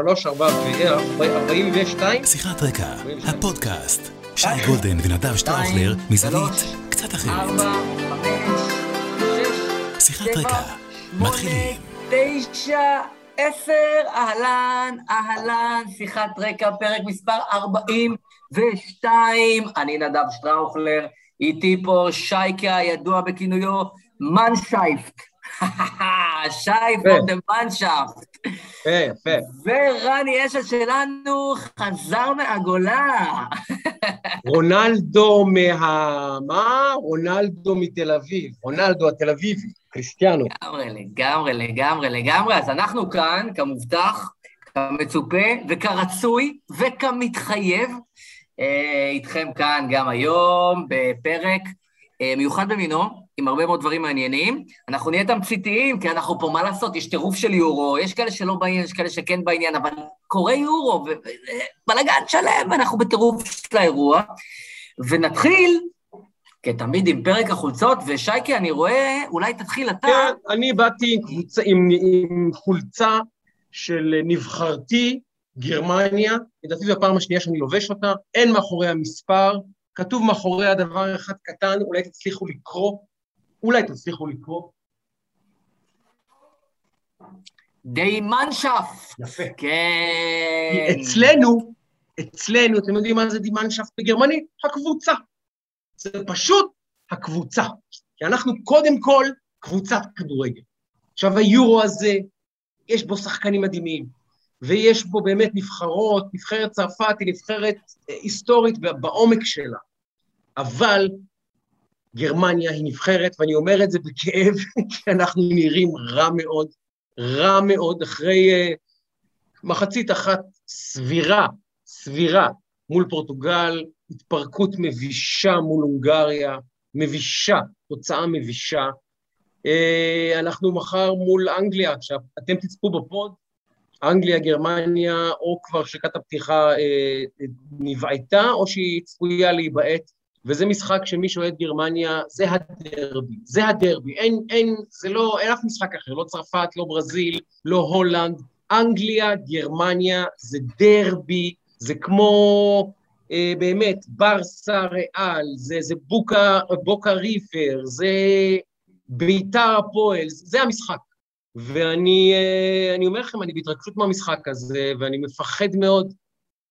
שלוש, ארבע, ארבעים ושתיים. שיחת רקע, הפודקאסט. שי גולדן ונדב שטראוכלר, מזווית קצת אחרת. ארבע, חמש, שיחת רקע, מתחילים. תשע, עשר, אהלן, אהלן, שיחת רקע, פרק מספר 42. אני נדב שטראוכלר, איתי פה שייקה הידוע בכינויו מנשייפט. שי פון דה מנשאפט. יפה, יפה. ורני אשל שלנו חזר מהגולה. רונלדו מה... מה? רונלדו מתל אביב. רונלדו התל אביבי, קריסטיאנו. לגמרי, לגמרי, לגמרי, לגמרי. אז אנחנו כאן, כמובטח, כמצופה וכרצוי וכמתחייב, אה, איתכם כאן גם היום בפרק אה, מיוחד במינו, עם הרבה מאוד דברים מעניינים. אנחנו נהיה תמציתיים, כי אנחנו פה, מה לעשות, יש טירוף של יורו, יש כאלה שלא בעניין, יש כאלה שכן בעניין, אבל קורה יורו, ובלאגן שלם, ואנחנו בטירוף של האירוע. ונתחיל, כתמיד, עם פרק החולצות, ושייקי, אני רואה, אולי תתחיל אתה. כן, אני באתי עם, קבוצה, עם, עם חולצה של נבחרתי, גרמניה, לדעתי זו הפעם השנייה שאני לובש אותה, אין מאחורי המספר, כתוב מאחוריה דבר אחד קטן, אולי תצליחו לקרוא, אולי תצליחו לקרוא. די מנשף. יפה. כן. אצלנו, אצלנו, אתם יודעים מה זה דימנשפט בגרמנית? הקבוצה. זה פשוט הקבוצה. כי אנחנו קודם כל קבוצת כדורגל. עכשיו, היורו הזה, יש בו שחקנים מדהימים, ויש בו באמת נבחרות, נבחרת צרפת היא נבחרת אה, היסטורית בעומק שלה. אבל גרמניה היא נבחרת, ואני אומר את זה בכאב, כי אנחנו נראים רע מאוד, רע מאוד, אחרי uh, מחצית אחת סבירה, סבירה, מול פורטוגל, התפרקות מבישה מול הונגריה, מבישה, תוצאה מבישה. Uh, אנחנו מחר מול אנגליה, עכשיו, אתם תצפו בפוד, אנגליה, גרמניה, או כבר שקת הפתיחה אה, נבעטה, או שהיא צפויה להיבעט, וזה משחק שמי שאוהד גרמניה, זה הדרבי, זה הדרבי, אין, אין, זה לא, אין אף משחק אחר, לא צרפת, לא ברזיל, לא הולנד, אנגליה, גרמניה, זה דרבי, זה כמו, אה, באמת, ברסה ריאל, זה, זה בוקה, בוקה ריפר, זה ביתר הפועל, זה המשחק. ואני אני אומר לכם, אני בהתרגשות מהמשחק הזה, ואני מפחד מאוד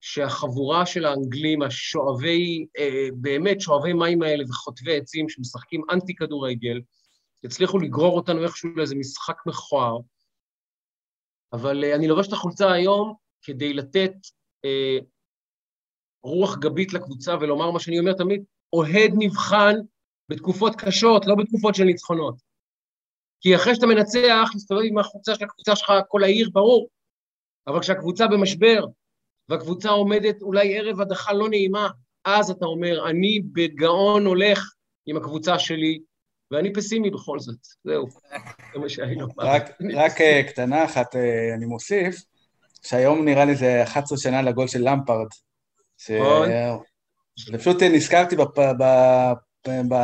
שהחבורה של האנגלים, השואבי, באמת שואבי מים האלה וחוטבי עצים שמשחקים אנטי כדורגל, יצליחו לגרור אותנו איכשהו לאיזה משחק מכוער. אבל אני לובש את החולצה היום כדי לתת אה, רוח גבית לקבוצה ולומר מה שאני אומר תמיד, אוהד נבחן בתקופות קשות, לא בתקופות של ניצחונות. כי אחרי שאתה מנצח, להסתובב עם החולצה של הקבוצה שלך, כל העיר, ברור. אבל כשהקבוצה במשבר, והקבוצה עומדת אולי ערב הדחה לא נעימה, אז אתה אומר, אני בגאון הולך עם הקבוצה שלי, ואני פסימי בכל זאת. זהו, זה מה שהיה. רק, אה, קטנה אחת אה, אני מוסיף, שהיום נראה לי זה 11 שנה לגול של למפרד. ש... נכון. פשוט נזכרתי בפ... בפ... בפ...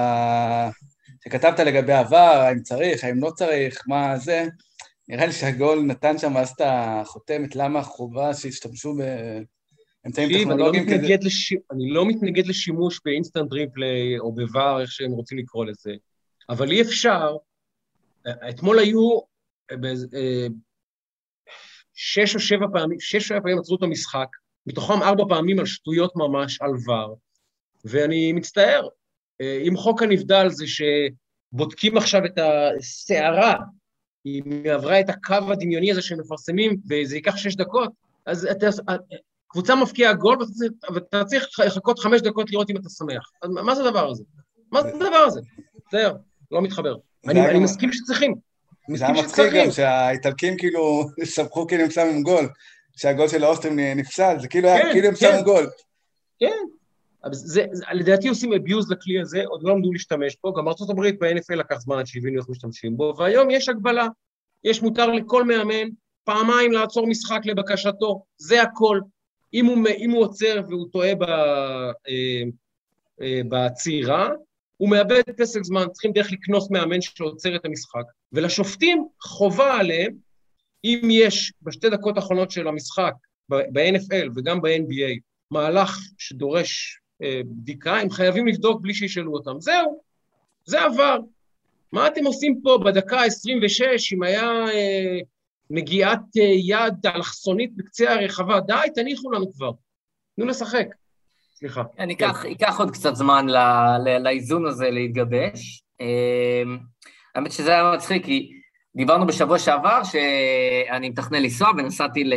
שכתבת לגבי עבר, האם צריך, האם לא צריך, מה זה, נראה לי שהגול נתן שם אז את החותמת, למה חובה שישתמשו באמצעים טכנולוגיים. אני, לא לש... אני לא מתנגד לשימוש באינסטנט ריפליי או בVAR, איך שהם רוצים לקרוא לזה, אבל אי אפשר, אתמול היו אה, שש או שבע פעמים, שש או שבע פעמים עצרו את המשחק, מתוכם ארבע פעמים על שטויות ממש, על VAR, ואני מצטער, אם חוק הנבדל זה שבודקים עכשיו את הסערה, היא עברה את הקו הדמיוני הזה שהם מפרסמים וזה ייקח שש דקות, אז אתה, קבוצה מפקיעה גול ואתה צריך לחכות חמש דקות לראות אם אתה שמח. מה זה הדבר הזה? מה זה הדבר הזה? זהו, לא מתחבר. אני, אני מסכים שצריכים. זה היה מצחיק גם שהאיטלקים כאילו סמכו כאילו הם שמו גול, שהגול של האוסטרים נפסל, זה כאילו כן, כאילו הם כן. שמו גול. כן, זה, לדעתי עושים אביוז לכלי הזה, עוד לא למדו להשתמש בו, גם ארצות הברית ב-NFL לקח זמן עד שהבינו איך משתמשים בו, והיום יש הגבלה, יש מותר לכל מאמן פעמיים לעצור משחק לבקשתו, זה הכל. אם הוא, אם הוא עוצר והוא טועה ב, אה, אה, בצעירה, הוא מאבד פסק זמן, צריכים דרך לקנוס מאמן שעוצר את המשחק, ולשופטים חובה עליהם אם יש בשתי דקות האחרונות של המשחק, ב-NFL וגם ב-NBA, מהלך שדורש בדיקה, הם חייבים לבדוק בלי שישאלו אותם. זהו, זה עבר. מה אתם עושים פה בדקה ה-26, אם היה אה, נגיעת אה, יד אלכסונית בקצה הרחבה? די, תניחו לנו כבר. תנו לשחק. סליחה. אני אקח, כן. ייקח עוד קצת זמן לאיזון הזה להתגבש. אה, האמת שזה היה מצחיק, כי דיברנו בשבוע שעבר שאני מתכנן לנסוע ונסעתי ל,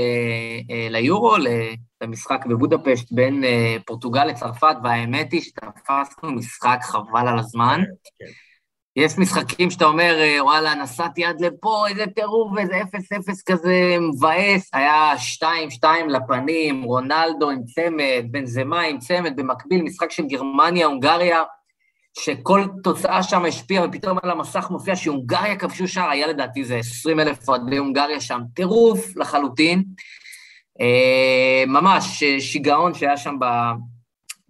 למשחק בבודפשט בין אה, פורטוגל לצרפת, והאמת היא שתפסנו משחק חבל על הזמן. כן, כן. יש משחקים שאתה אומר, אה, וואלה, נסעתי עד לפה, איזה טירוף, איזה אפס אפס כזה מבאס. היה שתיים, שתיים לפנים, רונלדו עם צמד, בן זמה עם צמד, במקביל משחק של גרמניה, הונגריה. שכל תוצאה שם השפיעה, ופתאום על המסך מופיע שהונגריה כבשו שער, היה לדעתי זה 20 אלף אוהדי הונגריה שם, טירוף לחלוטין. אה, ממש שיגעון שהיה שם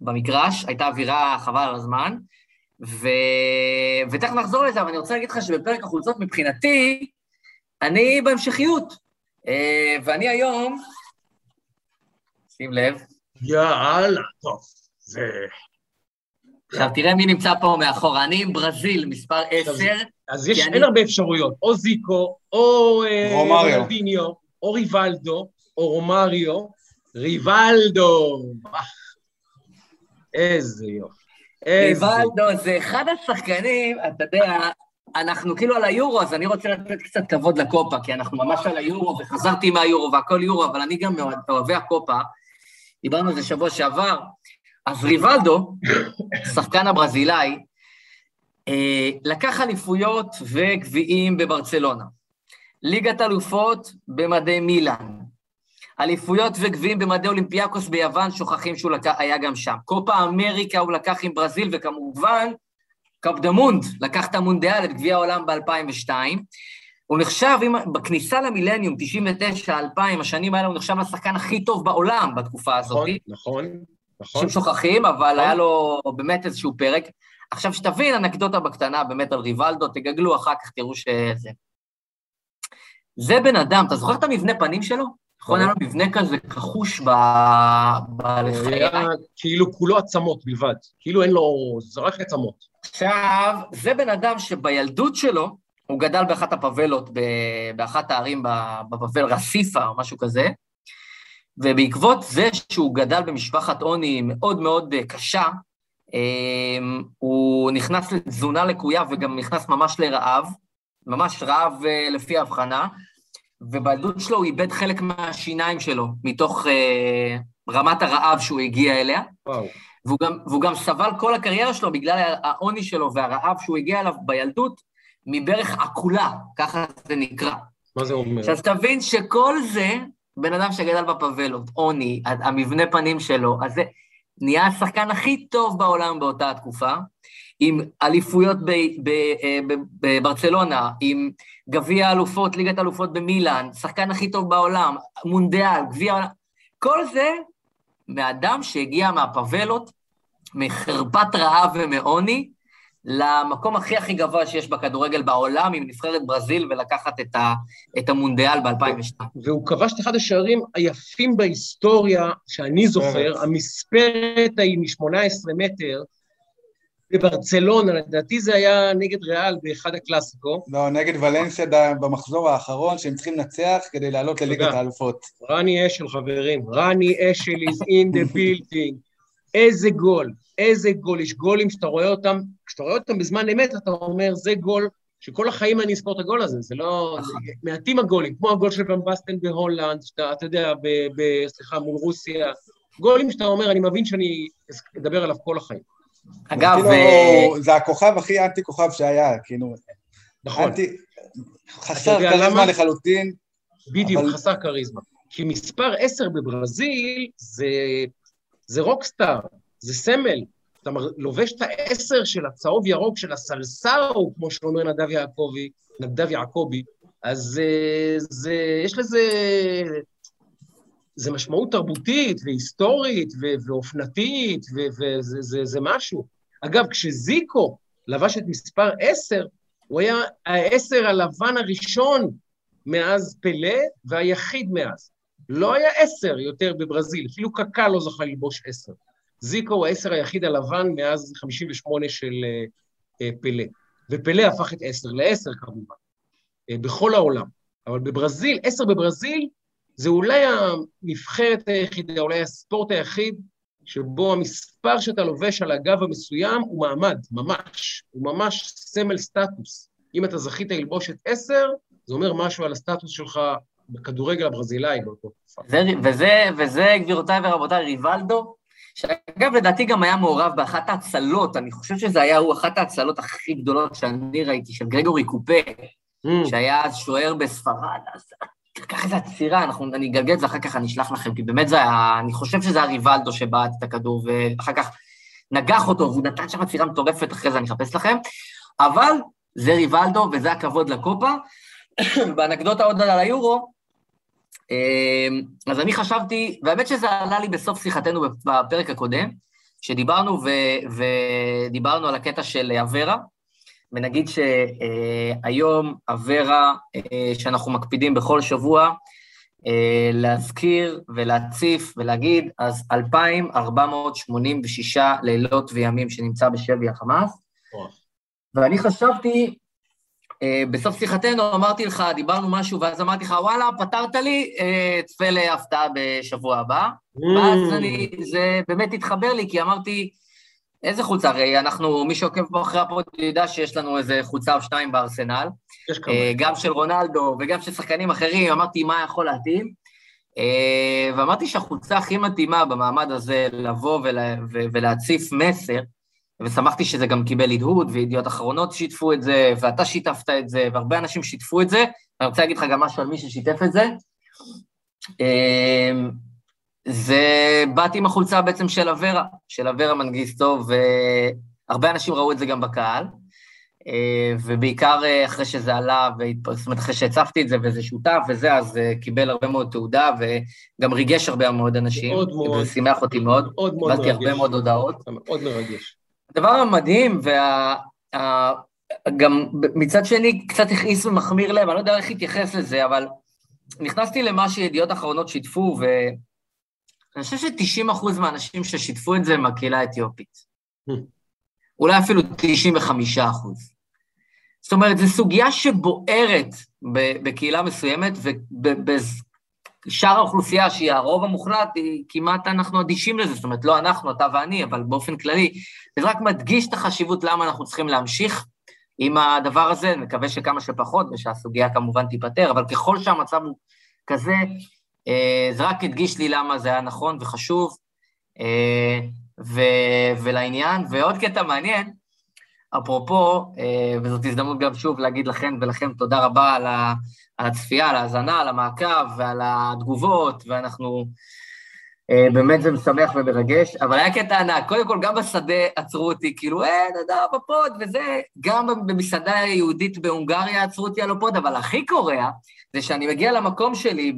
במגרש, הייתה אווירה חבל על הזמן. ו... ותכף נחזור לזה, אבל אני רוצה להגיד לך שבפרק החולצות מבחינתי, אני בהמשכיות. אה, ואני היום, שים לב. יאללה, טוב, זה... עכשיו, תראה מי נמצא פה מאחורה. אני עם ברזיל, מספר 10. אז יש, אין הרבה אפשרויות, או זיקו, או אה, רונלדיניו, או ריבלדו, או רומריו. ריבלדו! איזה יופי. ריבלדו זה אחד השחקנים, אתה יודע, אנחנו כאילו על היורו, אז אני רוצה לתת קצת כבוד לקופה, כי אנחנו ממש על היורו, וחזרתי מהיורו והכל יורו, אבל אני גם מאוהבי הקופה. דיברנו על זה שבוע שעבר. אז ריבלדו, שחקן הברזילאי, אה, לקח אליפויות וגביעים בברצלונה, ליגת אלופות במדי מילאן, אליפויות וגביעים במדי אולימפיאקוס ביוון, שוכחים שהוא לקח, היה גם שם. קופה אמריקה הוא לקח עם ברזיל, וכמובן, קפדמונד, לקח את המונדיאל, את גביע העולם ב-2002. הוא נחשב, עם, בכניסה למילניום, 99, 2000, השנים האלה, הוא נחשב לשחקן הכי טוב בעולם בתקופה הזאת. נכון, נכון. נכון. שוכחים, אבל נכון. היה לו באמת איזשהו פרק. עכשיו, שתבין אנקדוטה בקטנה באמת על ריבלדו, תגגלו אחר כך, תראו שזה... זה בן אדם, אתה זוכר את המבנה פנים שלו? נכון, היה לו מבנה כזה כחוש ב... בלחיי. כאילו כולו עצמות בלבד, כאילו אין לו... זה רק עצמות. עכשיו, זה בן אדם שבילדות שלו, הוא גדל באחת הפבלות, באחת הערים בבבל, רסיפה או משהו כזה, ובעקבות זה שהוא גדל במשפחת עוני מאוד מאוד קשה, אמ, הוא נכנס לתזונה לקויה וגם נכנס ממש לרעב, ממש רעב אה, לפי ההבחנה, ובילדות שלו הוא איבד חלק מהשיניים שלו, מתוך אה, רמת הרעב שהוא הגיע אליה. וואו. והוא גם, והוא גם סבל כל הקריירה שלו בגלל העוני שלו והרעב שהוא הגיע אליו בילדות, מברך עקולה, ככה זה נקרא. מה זה אומר? עכשיו תבין שכל זה בן אדם שגדל בפבלות, עוני, המבנה פנים שלו, אז זה נהיה השחקן הכי טוב בעולם באותה התקופה, עם אליפויות אה, בברצלונה, עם גביע האלופות, ליגת האלופות במילאן, שחקן הכי טוב בעולם, מונדיאל, גביע... כל זה מאדם שהגיע מהפבלות, מחרפת רעב ומעוני, למקום הכי הכי גבוה שיש בכדורגל בעולם עם נבחרת ברזיל ולקחת את, ה, את המונדיאל ב-2002. והוא כבש את אחד השערים היפים בהיסטוריה שאני זוכר, המספרת ההיא מ-18 מטר, בברצלונה, לדעתי זה היה נגד ריאל באחד הקלאסיקו. לא, נגד ולנסיה במחזור האחרון, שהם צריכים לנצח כדי לעלות לליגת האלופות. רני אשל, חברים, רני אשל is in the building. איזה גול, איזה גול, יש גולים שאתה רואה אותם, כשאתה רואה אותם בזמן אמת, אתה אומר, זה גול שכל החיים אני אספור את הגול הזה, זה לא... זה. מעטים הגולים, כמו הגול של במבסטן בהולנד, שאתה, אתה יודע, ב, ב, סליחה, מול רוסיה, גולים שאתה אומר, אני מבין שאני אדבר עליו כל החיים. אגב, כאילו, ו... זה הכוכב הכי אנטי כוכב שהיה, כאילו... נכון. אנטי... חסר כריזמה לחלוטין. בדיוק, אבל... חסר כריזמה. כי מספר עשר בברזיל זה זה רוקסטאר, זה סמל. אתה לובש את העשר של הצהוב ירוק של הסלסאו, כמו שאומר נדב יעקבי, נדב יעקבי, אז אה, זה, יש לזה... זה משמעות תרבותית והיסטורית ו- ואופנתית, וזה זה, זה משהו. אגב, כשזיקו לבש את מספר עשר, הוא היה העשר הלבן הראשון מאז פלא, והיחיד מאז. לא היה עשר יותר בברזיל, אפילו קקה לא זכה ללבוש עשר. זיקו הוא העשר היחיד הלבן מאז 58 של אה, פלא. ופלא הפך את עשר לעשר כמובן, אה, בכל העולם. אבל בברזיל, עשר בברזיל, זה אולי הנבחרת היחידה, אולי הספורט היחיד, שבו המספר שאתה לובש על הגב המסוים הוא מעמד, ממש. הוא ממש סמל סטטוס. אם אתה זכית ללבוש את עשר, זה אומר משהו על הסטטוס שלך בכדורגל הברזילאי באותו תקופה. וזה, וזה, גבירותיי ורבותיי, ריבלדו, שאגב, לדעתי גם היה מעורב באחת ההצלות, אני חושב שזה היה הוא אחת ההצלות הכי גדולות שאני ראיתי, של גרגורי קופה, mm. שהיה אז שוער בספרד, אז ככה איזה עצירה, אנחנו, אני אגלגל את זה אחר כך, אני אשלח לכם, כי באמת זה היה, אני חושב שזה היה ריבלדו שבעט את הכדור, ואחר כך נגח אותו, והוא נתן שם עצירה מטורפת, אחרי זה אני אחפש לכם, אבל זה ריבלדו, וזה הכבוד לקופה. באנקדוטה עוד על היורו, אמ, אז אני חשבתי, והאמת שזה עלה לי בסוף שיחתנו בפרק הקודם, שדיברנו ו, ודיברנו על הקטע של אברה, ונגיד שהיום אברה, אה, שאנחנו מקפידים בכל שבוע, אה, להזכיר ולהציף ולהגיד, אז 2,486 לילות וימים שנמצא בשבי החמאס. ואני חשבתי אה, בסוף שיחתנו אמרתי לך, דיברנו משהו, ואז אמרתי לך, וואלה, פתרת לי, צפה להפתעה בשבוע הבא. Mm. ואז אני, זה באמת התחבר לי, כי אמרתי, איזה חולצה? הרי אנחנו, מי שעוקב פה אחרי הפרוט יודע שיש לנו איזה חולצה או שתיים בארסנל. יש כמה. אה, גם של רונלדו וגם של שחקנים אחרים, אמרתי, מה יכול להתאים? ואמרתי שהחולצה הכי מתאימה במעמד הזה לבוא ולה, ולהציף מסר, ושמחתי שזה גם קיבל הדהוד, וידיעות אחרונות שיתפו את זה, ואתה שיתפת את זה, והרבה אנשים שיתפו את זה. אני רוצה להגיד לך גם משהו על מי ששיתף את זה. זה, באתי עם החולצה בעצם של אברה, של אברה מנגיסטו, והרבה אנשים ראו את זה גם בקהל, אה, ובעיקר אה, אחרי שזה עלה, זאת אומרת, אחרי שהצפתי את זה, וזה שותף וזה, אז אה, קיבל הרבה מאוד תעודה, וגם ריגש הרבה מאוד אנשים. מאוד מאוד. וזה שימח אותי מאוד. מאוד מאוד מרגש. הרבה מאוד הודעות. מאוד מרגש. הדבר המדהים, וגם מצד שני קצת הכעיס ומחמיר לב, אני לא יודע איך להתייחס לזה, אבל נכנסתי למה שידיעות אחרונות שיתפו, ואני חושב ש-90% מהאנשים ששיתפו את זה הם מהקהילה האתיופית. אולי אפילו 95 זאת אומרת, זו סוגיה שבוערת בקהילה מסוימת, שאר האוכלוסייה, שהיא הרוב המוחלט, היא כמעט אנחנו אדישים לזה, זאת אומרת, לא אנחנו, אתה ואני, אבל באופן כללי, זה רק מדגיש את החשיבות למה אנחנו צריכים להמשיך עם הדבר הזה, מקווה שכמה שפחות, ושהסוגיה כמובן תיפתר, אבל ככל שהמצב הוא כזה, זה רק הדגיש לי למה זה היה נכון וחשוב, אה, ו- ולעניין. ועוד קטע מעניין, אפרופו, אה, וזאת הזדמנות גם שוב להגיד לכם ולכם תודה רבה על, ה, על הצפייה, על ההאזנה, על המעקב ועל התגובות, ואנחנו... אה, באמת זה משמח ומרגש, אבל היה קטע ענק. קודם כל, גם בשדה עצרו אותי, כאילו, אה, נדב, ב pod וזה, גם במסעדה היהודית בהונגריה עצרו אותי על ה pod, אבל הכי קורע, זה שאני מגיע למקום שלי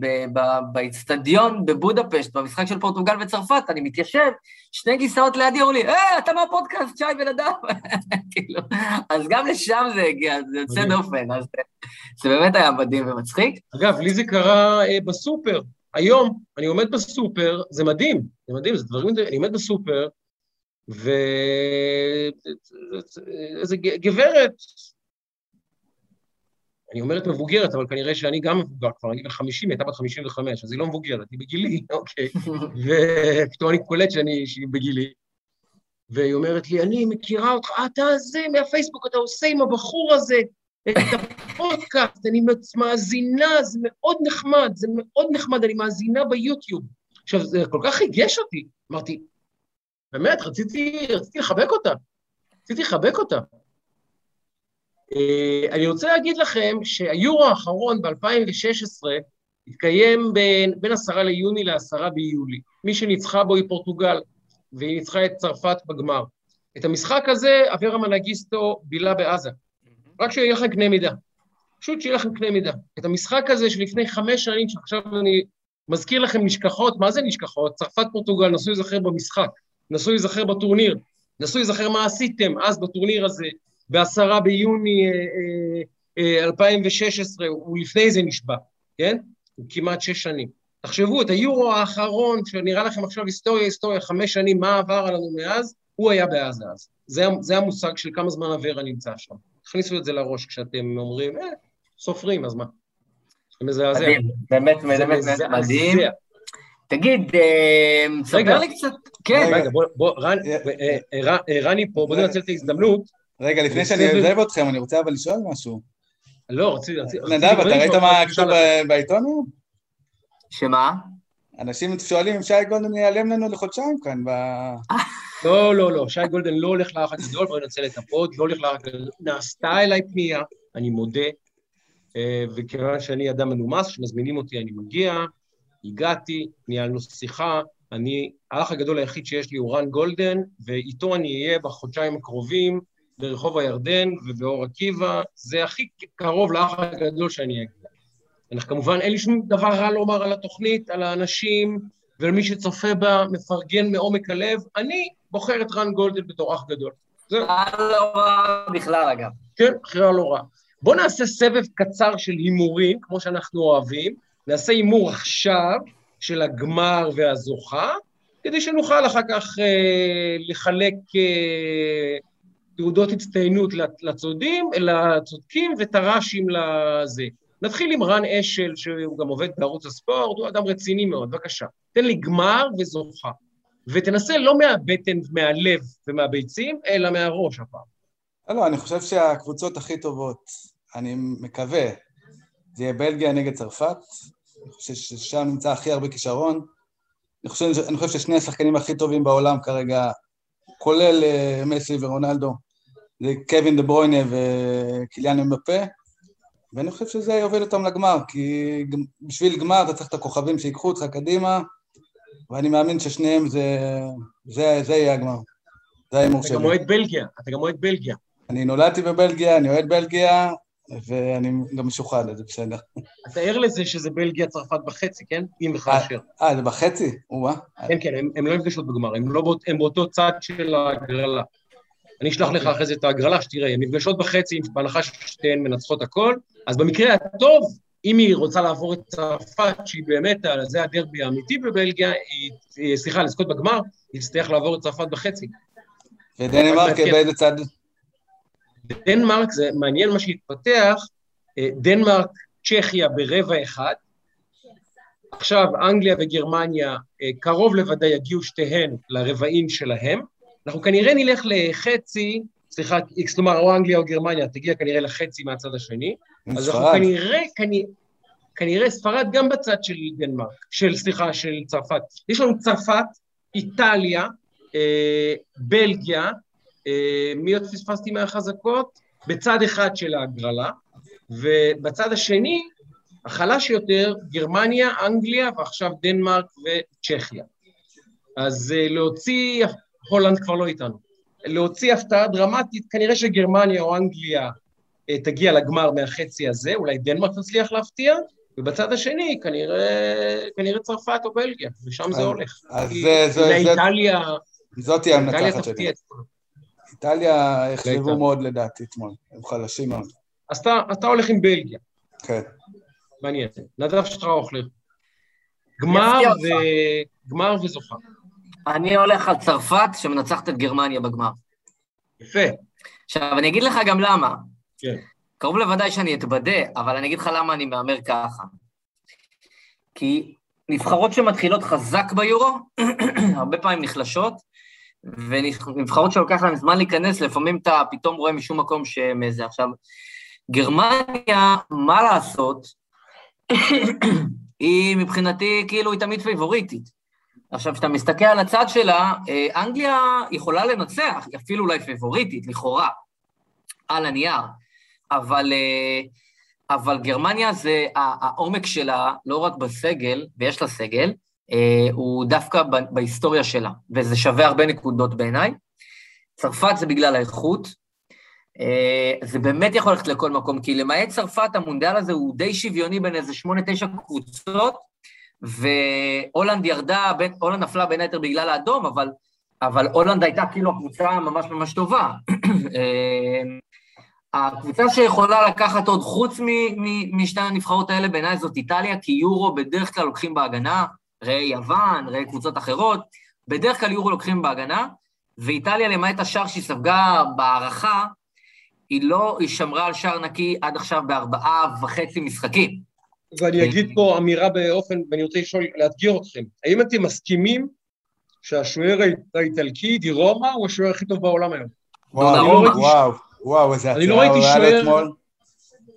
באיצטדיון בבודפשט, במשחק של פורטוגל וצרפת, אני מתיישב, שני גיסאות לידי אמרו לי, אה, אתה מהפודקאסט, שי אדם. כאילו, אז גם לשם זה הגיע, זה יוצא דופן, אז זה באמת היה מדהים ומצחיק. אגב, לי זה קרה אה, בסופר. היום אני עומד בסופר, זה מדהים, זה מדהים, זה דברים, אני עומד בסופר, ואיזה גברת, אני אומרת מבוגרת, אבל כנראה שאני גם מבוגר כבר, אני בן 50, היא הייתה בת 55, אז היא לא מבוגרת, היא בגילי, אוקיי. ופתאום אני קולט שאני, שהיא בגילי. והיא אומרת לי, אני מכירה אותך, אתה זה, מהפייסבוק, אתה עושה עם הבחור הזה את הפודקאסט, אני מאזינה, זה מאוד נחמד, זה מאוד נחמד, אני מאזינה ביוטיוב. עכשיו, זה כל כך ריגש אותי. אמרתי, באמת, רציתי, רציתי לחבק אותה. רציתי לחבק אותה. אה, אני רוצה להגיד לכם שהיורו האחרון ב-2016 התקיים בין, בין עשרה ליוני לעשרה ביולי. מי שניצחה בו היא פורטוגל, והיא ניצחה את צרפת בגמר. את המשחק הזה אברה מנגיסטו בילה בעזה. רק שיהיה לכם קנה מידה. פשוט שיהיה לכם קנה מידה. את המשחק הזה שלפני חמש שנים, שעכשיו אני מזכיר לכם נשכחות, מה זה נשכחות? צרפת פורטוגל, נסו להיזכר במשחק, נסו להיזכר בטורניר, נסו להיזכר מה עשיתם אז בטורניר הזה, בעשרה ביוני אה, אה, 2016, הוא לפני זה נשבע, כן? הוא כמעט שש שנים. תחשבו, את היורו האחרון, שנראה לכם עכשיו היסטוריה, היסטוריה, חמש שנים, מה עבר עלינו מאז, הוא היה בעזה אז. זה, זה המושג של כמה זמן אברה נמצא שם. תכניסו את זה לראש כשאתם אומרים, אה, סופרים, אז מה? זה מזעזע. מדהים, באמת, זה באמת. מדהים. תגיד, אה. ספר לי קצת, כן, רגע, בוא, אה, אה, רני פה, בוא ננצל את ההזדמנות. רגע, לפני שאני. עוזב אתכם, אני רוצה אבל לשאול משהו. לא, רציתי, נדב, אתה ראית מה כתוב בעיתון היום? שמה? אנשים שואלים אם שי גולדן ייעלם לנו לחודשיים כאן, ב... לא, לא, לא, שי גולדן לא הולך לאח הגדול, בואי ננצל את ה pod, לא הולך לאח הגדול. נעשתה אליי פנייה, אני מודה, אה, וכיוון שאני אדם מנומס, כשמזמינים אותי אני מגיע, הגעתי, ניהלנו שיחה, אני, האח הגדול היחיד שיש לי הוא רן גולדן, ואיתו אני אהיה בחודשיים הקרובים ברחוב הירדן ובאור עקיבא, זה הכי קרוב לאח הגדול שאני אגיע. אנחנו כמובן, אין לי שום דבר רע לומר על התוכנית, על האנשים, ולמי שצופה בה, מפרגן מעומק הלב. אני בוחר את רן גולדן בתור אח גדול. זהו, לא רע בכלל, אגב. כן, בחירה לא רע. בואו נעשה סבב קצר של הימורים, כמו שאנחנו אוהבים. נעשה הימור עכשיו של הגמר והזוכה, כדי שנוכל אחר כך אה, לחלק אה, תעודות הצטיינות לצ- לצודים, לצודקים ותר"שים לזה. נתחיל עם רן אשל, שהוא גם עובד בערוץ הספורט, הוא אדם רציני מאוד, בבקשה. תן לי גמר וזוכה. ותנסה לא מהבטן, מהלב ומהביצים, אלא מהראש הפעם. לא, לא, אני חושב שהקבוצות הכי טובות, אני מקווה, זה יהיה בלגיה נגד צרפת. אני חושב ששם נמצא הכי הרבה כישרון. אני חושב, אני חושב ששני השחקנים הכי טובים בעולם כרגע, כולל אה, מסי ורונלדו, זה קווין דה ברוינה וקיליאן אמבפה, ואני חושב שזה יוביל אותם לגמר, כי בשביל גמר אתה צריך את הכוכבים שיקחו אותך קדימה, ואני מאמין ששניהם זה, זה, זה יהיה הגמר. זה ההימור אתה שלי. גם אוהד בלגיה, אתה גם אוהד בלגיה. אני נולדתי בבלגיה, אני אוהד בלגיה, ואני גם משוחד, אז זה בסדר. אתה ער לזה שזה בלגיה-צרפת בחצי, כן? אם וכאשר. אה, זה בחצי? או-אה. כן, כן, הם- הם לא נפגשות בגמר, הם לא הם באותו צד של ההגרלה. אני אשלח לך אחרי זה את ההגרלה, שתראה, הן נפגשות בחצי, בהנחה ששתיהן מנצחות הכל, אז במקרה הטוב, אם היא רוצה לעבור את צרפת, שהיא באמת, זה הדרבי האמיתי בבלגיה, היא, סליחה, לזכות בגמר, היא תצטרך לעבור את צרפת בחצי. ודנמרק כן. באיזה צד? דנמרק, זה מעניין מה שהתפתח, אה, דנמרק, צ'כיה ברבע אחד, עכשיו אנגליה וגרמניה אה, קרוב לוודאי יגיעו שתיהן לרבעים שלהם, אנחנו כנראה נלך לחצי, סליחה, כלומר או אנגליה או גרמניה תגיע כנראה לחצי מהצד השני, אז אנחנו. כנראה, כנראה, כנראה ספרד גם בצד של דנמרק, של, סליחה, של צרפת. יש לנו צרפת, איטליה, אה, בלגיה, אה, מי עוד פספסתי מהחזקות? בצד אחד של ההגרלה, ובצד השני, החלש יותר, גרמניה, אנגליה, ועכשיו דנמרק וצ'כיה. אז אה, להוציא, הולנד כבר לא איתנו, להוציא הפתעה דרמטית, כנראה שגרמניה או אנגליה תגיע לגמר מהחצי הזה, אולי דנמרק תצליח להפתיע, ובצד השני, כנראה, כנראה צרפת או בלגיה, ושם זה הולך. אז זה- זה- זה- איטליה, זאתי המנצחת שלי. איטליה החשבו איטליה. מאוד לדעתי אתמול, הם חלשים מאוד. אז אתה, אתה הולך עם בלגיה, כן. מעניין. נדב שטראוכלר. גמר, ו... גמר וזוכה. אני הולך על צרפת שמנצחת את גרמניה בגמר. יפה. עכשיו, אני אגיד לך גם למה. כן. קרוב לוודאי שאני אתבדה, אבל אני אגיד לך למה אני מהמר ככה. כי נבחרות שמתחילות חזק ביורו, הרבה פעמים נחלשות, ונבחרות שלוקח להן זמן להיכנס, לפעמים אתה פתאום רואה משום מקום שהן איזה. עכשיו, גרמניה, מה לעשות, היא מבחינתי כאילו היא תמיד פייבוריטית. עכשיו, כשאתה מסתכל על הצד שלה, אה, אנגליה יכולה לנצח, היא אפילו אולי פייבוריטית, לכאורה, על הנייר, אבל, אה, אבל גרמניה זה, העומק שלה, לא רק בסגל, ויש לה סגל, אה, הוא דווקא בהיסטוריה שלה, וזה שווה הרבה נקודות בעיניי. צרפת זה בגלל האיכות, אה, זה באמת יכול ללכת לכל מקום, כי למעט צרפת, המונדיאל הזה הוא די שוויוני בין איזה שמונה, תשע קבוצות, והולנד ירדה, הולנד נפלה בין היתר בגלל האדום, אבל, אבל הולנד הייתה כאילו הקבוצה ממש ממש טובה. אה, הקבוצה שיכולה לקחת עוד חוץ משתי הנבחרות האלה בעיניי זאת איטליה, כי יורו בדרך כלל לוקחים בהגנה, ראה יוון, ראה קבוצות אחרות, בדרך כלל יורו לוקחים בהגנה, ואיטליה, למעט השער שהיא ספגה בהערכה, היא לא, היא שמרה על שער נקי עד עכשיו בארבעה וחצי משחקים. ואני אגיד פה אמירה באופן, ואני רוצה לשאול, לאתגר אתכם. האם אתם מסכימים שהשוער האיטלקי, דירומא, הוא השוער הכי טוב בעולם היום? וואו, וואו, וואו, איזה הצעה לא היה לו אתמול.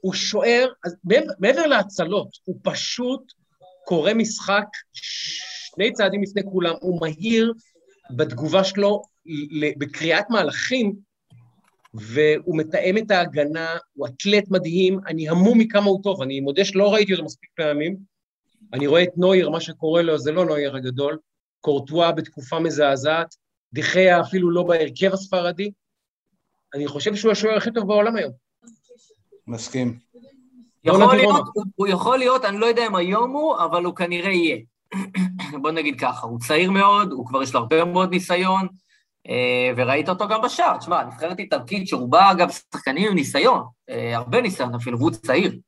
הוא שוער, מעבר להצלות, הוא פשוט קורא משחק שני צעדים לפני כולם, הוא מהיר בתגובה שלו בקריאת מהלכים, והוא מתאם את ההגנה, הוא אתלט מדהים, אני המום מכמה הוא טוב, אני מודה שלא ראיתי אותו מספיק פעמים. אני רואה את נויר, מה שקורה לו זה לא נויר הגדול, קורטואה בתקופה מזעזעת, דיחיה אפילו לא בהרכב הספרדי. אני חושב שהוא השוער הכי טוב בעולם היום. מסכים. יכול להיות, הוא, הוא יכול להיות, אני לא יודע אם היום הוא, אבל הוא כנראה יהיה. בוא נגיד ככה, הוא צעיר מאוד, הוא כבר יש לו הרבה מאוד ניסיון, אה, וראית אותו גם בשער. תשמע, נבחרת איטלקית שרובה, אגב, שחקנים עם ניסיון, אה, הרבה ניסיון אפילו, והוא צעיר.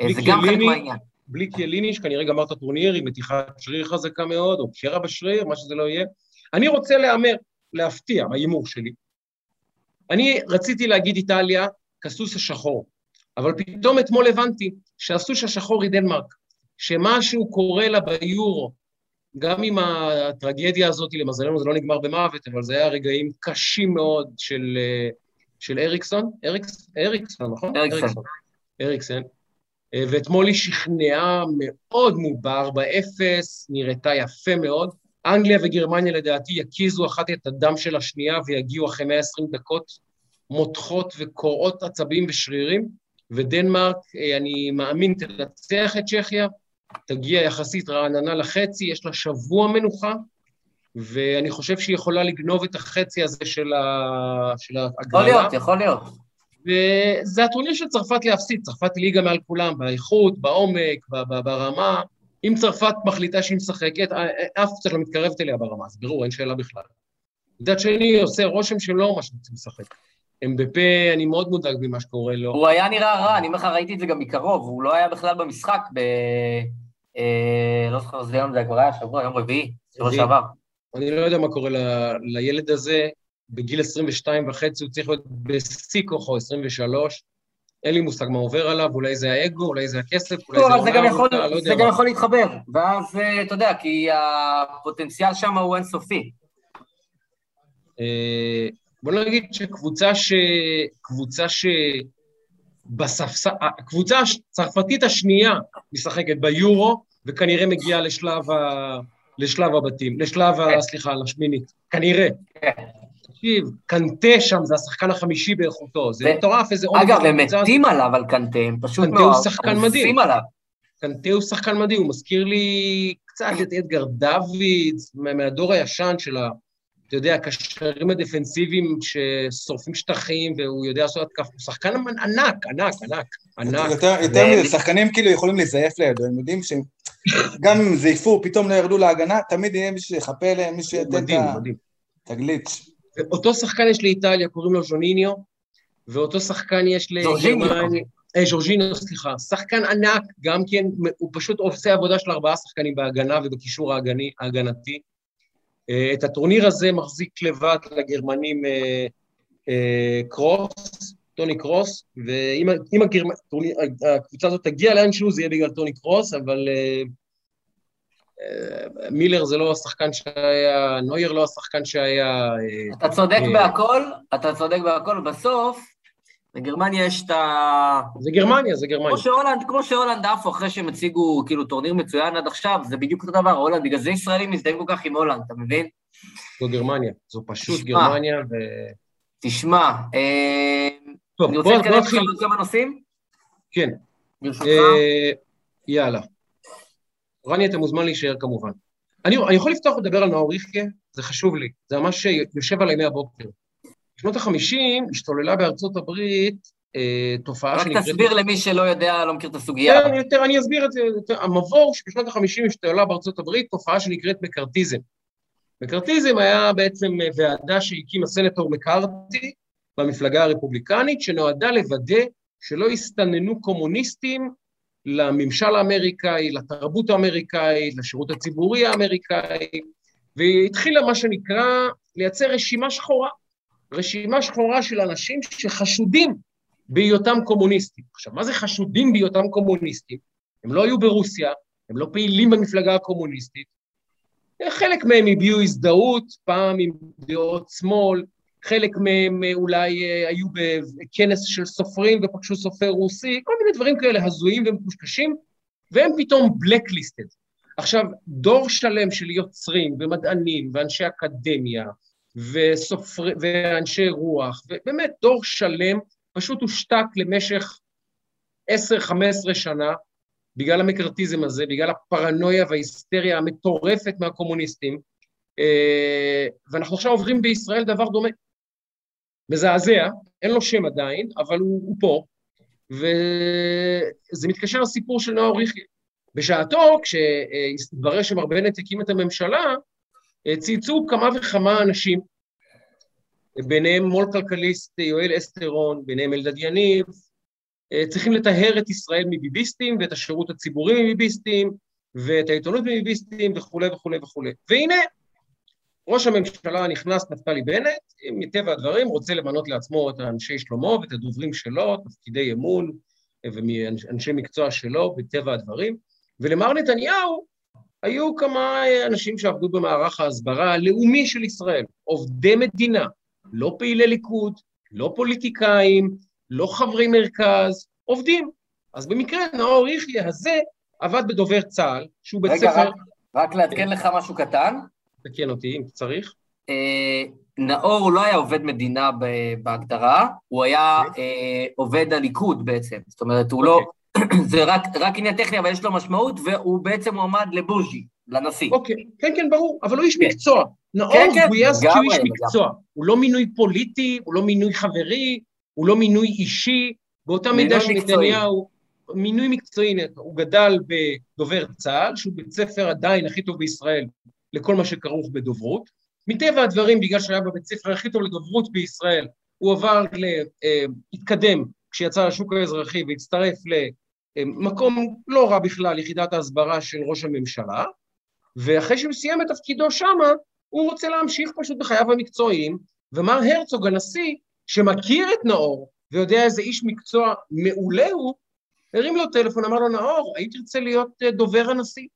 אה, זה גם חלק מהעניין. בלי קיאליני, שכנראה גמר את הטורניר עם מתיחת שריר חזקה מאוד, או קרע בשריר, מה שזה לא יהיה. אני רוצה להמר, להפתיע, ההימור שלי. אני רציתי להגיד איטליה כסוס השחור, אבל פתאום אתמול הבנתי שהסוס השחור היא דנמרק, שמשהו קורה לה ביורו, גם עם הטרגדיה הזאת, למזלנו זה לא נגמר במוות, אבל זה היה רגעים קשים מאוד של, אה, של אריקסון, אריקס, אריקסון, נכון? אריקסון. אריקסון. אה, ואתמול היא שכנעה מאוד מובר, באפס, נראתה יפה מאוד. אנגליה וגרמניה לדעתי יקיזו אחת את הדם של השנייה ויגיעו אחרי 120 דקות מותחות וקורעות עצבים ושרירים, ודנמרק, אה, אני מאמין, תנצח את צ'כיה, תגיע יחסית רעננה לחצי, יש לה שבוע מנוחה, ואני חושב שהיא יכולה לגנוב את החצי הזה של, ה... של ההגרלה. יכול להיות, יכול להיות. וזה הטורניר של צרפת להפסיד, צרפת היא ליגה מעל כולם, באיכות, בעומק, ברמה. אם צרפת מחליטה שהיא משחקת, אף קצת לא מתקרבת אליה ברמה, אז ברור, אין שאלה בכלל. מצד שני, עושה רושם שלא מה שרוצים לשחק. אמבפה, אני מאוד מודאג ממה שקורה לו. הוא היה נראה רע, אני אומר לך, ראיתי את זה גם מקרוב, הוא לא היה בכלל במשחק ב... אה, לא זוכר, זה יום, זה כבר היה שבוע, יום רביעי, שבוע שעבר. אני לא יודע מה קורה לילד הזה, בגיל 22 וחצי הוא צריך להיות בשיא כוחו, 23. אין לי מושג מה עובר עליו, אולי זה האגו, אולי זה הכסף, אולי לא, זה... זה גם יכול, לא זה גם יכול להתחבר, ואז אה, אתה יודע, כי הפוטנציאל שם הוא אינסופי. אה, בוא נגיד שקבוצה ש... קבוצה ש... בספסל, הקבוצה הצרפתית השנייה משחקת ביורו, וכנראה מגיעה לשלב, ה... לשלב הבתים, לשלב, ה... כן. סליחה, לשמינית, כנראה. כן. תקשיב, קנטה שם זה השחקן החמישי באיכותו, זה מטורף, איזה עומק. אגב, הם מתים עליו על קנטה, הם פשוט קנטה הוא שחקן מדהים. קנטה הוא שחקן מדהים, הוא מזכיר לי קצת את אדגר דוידס, מהדור הישן של ה... אתה יודע, הקשרים הדפנסיביים ששורפים שטחים, והוא יודע לעשות התקף, הוא שחקן ענק, ענק, ענק, ענק. יותר, יותר מזה, שחקנים כאילו יכולים לזייף לידו, הם יודעים שגם אם זייפו, פתאום לא ירדו להגנה, תמיד יהיה מישהו שיחפה להם, מישהו ייתן את הגליץ'. אותו שחקן יש לאיטליה, קוראים לו ז'וניניו, ואותו שחקן יש לגרמניה... אה, ז'ורג'ינו, סליחה, שחקן ענק, גם כן, הוא פשוט עושה עבודה של ארבעה שחקנים בהגנה ובקישור ההגנתי. אה, את הטורניר הזה מחזיק לבד לגרמנים אה, אה, קרוס, טוני קרוס, ואם הגרמ... הקבוצה הזאת תגיע לאנשהו זה יהיה בגלל טוני קרוס, אבל מילר זה לא השחקן שהיה, נויר לא השחקן שהיה... אתה צודק בהכל, אתה צודק בהכל, בסוף לגרמניה יש את ה... זה גרמניה, זה גרמניה. כמו שהולנד, כמו שהולנד עפו אחרי שהם הציגו כאילו טורניר מצוין עד עכשיו, זה בדיוק אותו דבר, הולנד, בגלל זה ישראלים מזדהים כל כך עם הולנד, אתה מבין? זו גרמניה, זו פשוט תשמע, גרמניה ו... תשמע, אה, טוב, אני רוצה להתקדם עכשיו על כמה נושאים? כן. ברשותך? אה, יאללה. רני, אתה מוזמן להישאר כמובן. אני, אני יכול לפתוח ולדבר על נאור ריחקה? זה חשוב לי, זה ממש יושב עליי מהבוקר. בשנות ה-50 השתוללה בארצות הברית אה, תופעה שנקראת... רק תסביר למי שלא יודע, לא מכיר את הסוגיה. כן, יותר, אני אסביר את זה. יותר, המבוא שבשנות ה-50 השתוללה בארצות הברית תופעה שנקראת מקארתיזם. מקארתיזם היה בעצם ועדה שהקים הסנטור מקארתי, במפלגה הרפובליקנית, שנועדה לוודא שלא יסתננו קומוניסטים לממשל האמריקאי, לתרבות האמריקאית, לשירות הציבורי האמריקאי, והתחילה מה שנקרא לייצר רשימה שחורה, רשימה שחורה של אנשים שחשודים בהיותם קומוניסטים. עכשיו, מה זה חשודים בהיותם קומוניסטים? הם לא היו ברוסיה, הם לא פעילים במפלגה הקומוניסטית. חלק מהם הביעו הזדהות, פעם עם דעות שמאל, חלק מהם אולי אה, היו בכנס של סופרים ופגשו סופר רוסי, כל מיני דברים כאלה הזויים ומקושקשים, והם פתאום בלקליסטד. עכשיו, דור שלם של יוצרים ומדענים ואנשי אקדמיה וסופר, ואנשי רוח, ובאמת דור שלם פשוט הושתק למשך 10-15 שנה בגלל המקארתיזם הזה, בגלל הפרנויה וההיסטריה המטורפת מהקומוניסטים, אה, ואנחנו עכשיו עוברים בישראל דבר דומה. מזעזע, אין לו שם עדיין, אבל הוא, הוא פה, וזה מתקשר לסיפור של נאור יחיא. בשעתו, כשהתברר שמר בנט הקים את הממשלה, צייצו כמה וכמה אנשים, ביניהם מו"ל כלכליסט יואל אסטרון, ביניהם אלדד יניב, צריכים לטהר את ישראל מביביסטים ואת השירות הציבורי מביביסטים ואת העיתונות מביביסטים וכולי וכולי וכולי. והנה, ראש הממשלה הנכנס, נפתלי בנט, מטבע הדברים רוצה למנות לעצמו את האנשי שלמה ואת הדוברים שלו, תפקידי אמון ומאנשי מקצוע שלו, בטבע הדברים. ולמר נתניהו היו כמה אנשים שעבדו במערך ההסברה הלאומי של ישראל, עובדי מדינה, לא פעילי ליכוד, לא פוליטיקאים, לא חברי מרכז, עובדים. אז במקרה נאור יחיא הזה עבד בדובר צה"ל, שהוא בית רגע, ספר... רגע, רק, רק לעדכן לך משהו קטן. תקן אותי אם צריך. אה, נאור לא היה עובד מדינה בהגדרה, הוא היה אוקיי. אה, עובד הליכוד בעצם. זאת אומרת, הוא לא... זה רק, רק עניין טכני, אבל יש לו משמעות, והוא בעצם מועמד לבוז'י, לנשיא. אוקיי, כן, כן, ברור, אבל הוא איש כן. מקצוע. נאור כן, כן, גויס כי הוא איש. מקצוע. הוא לא מינוי פוליטי, הוא לא מינוי חברי, הוא לא מינוי אישי. באותה מידה. שנתניהו, מינוי מקצועי, הוא גדל בדובר צה"ל, שהוא בית ספר עדיין הכי טוב בישראל לכל מה שכרוך בדוברות. מטבע הדברים, בגלל שהיה בבית ספר הכי טוב לדוברות בישראל, הוא עבר, ל, אה, התקדם כשיצא לשוק האזרחי והצטרף למקום לא רע בכלל, יחידת ההסברה של ראש הממשלה, ואחרי שהוא סיים את תפקידו שמה, הוא רוצה להמשיך פשוט בחייו המקצועיים, ומר הרצוג, הנשיא, שמכיר את נאור ויודע איזה איש מקצוע מעולה הוא, הרים לו טלפון, אמר לו, נאור, היית תרצה להיות אה, דובר הנשיא?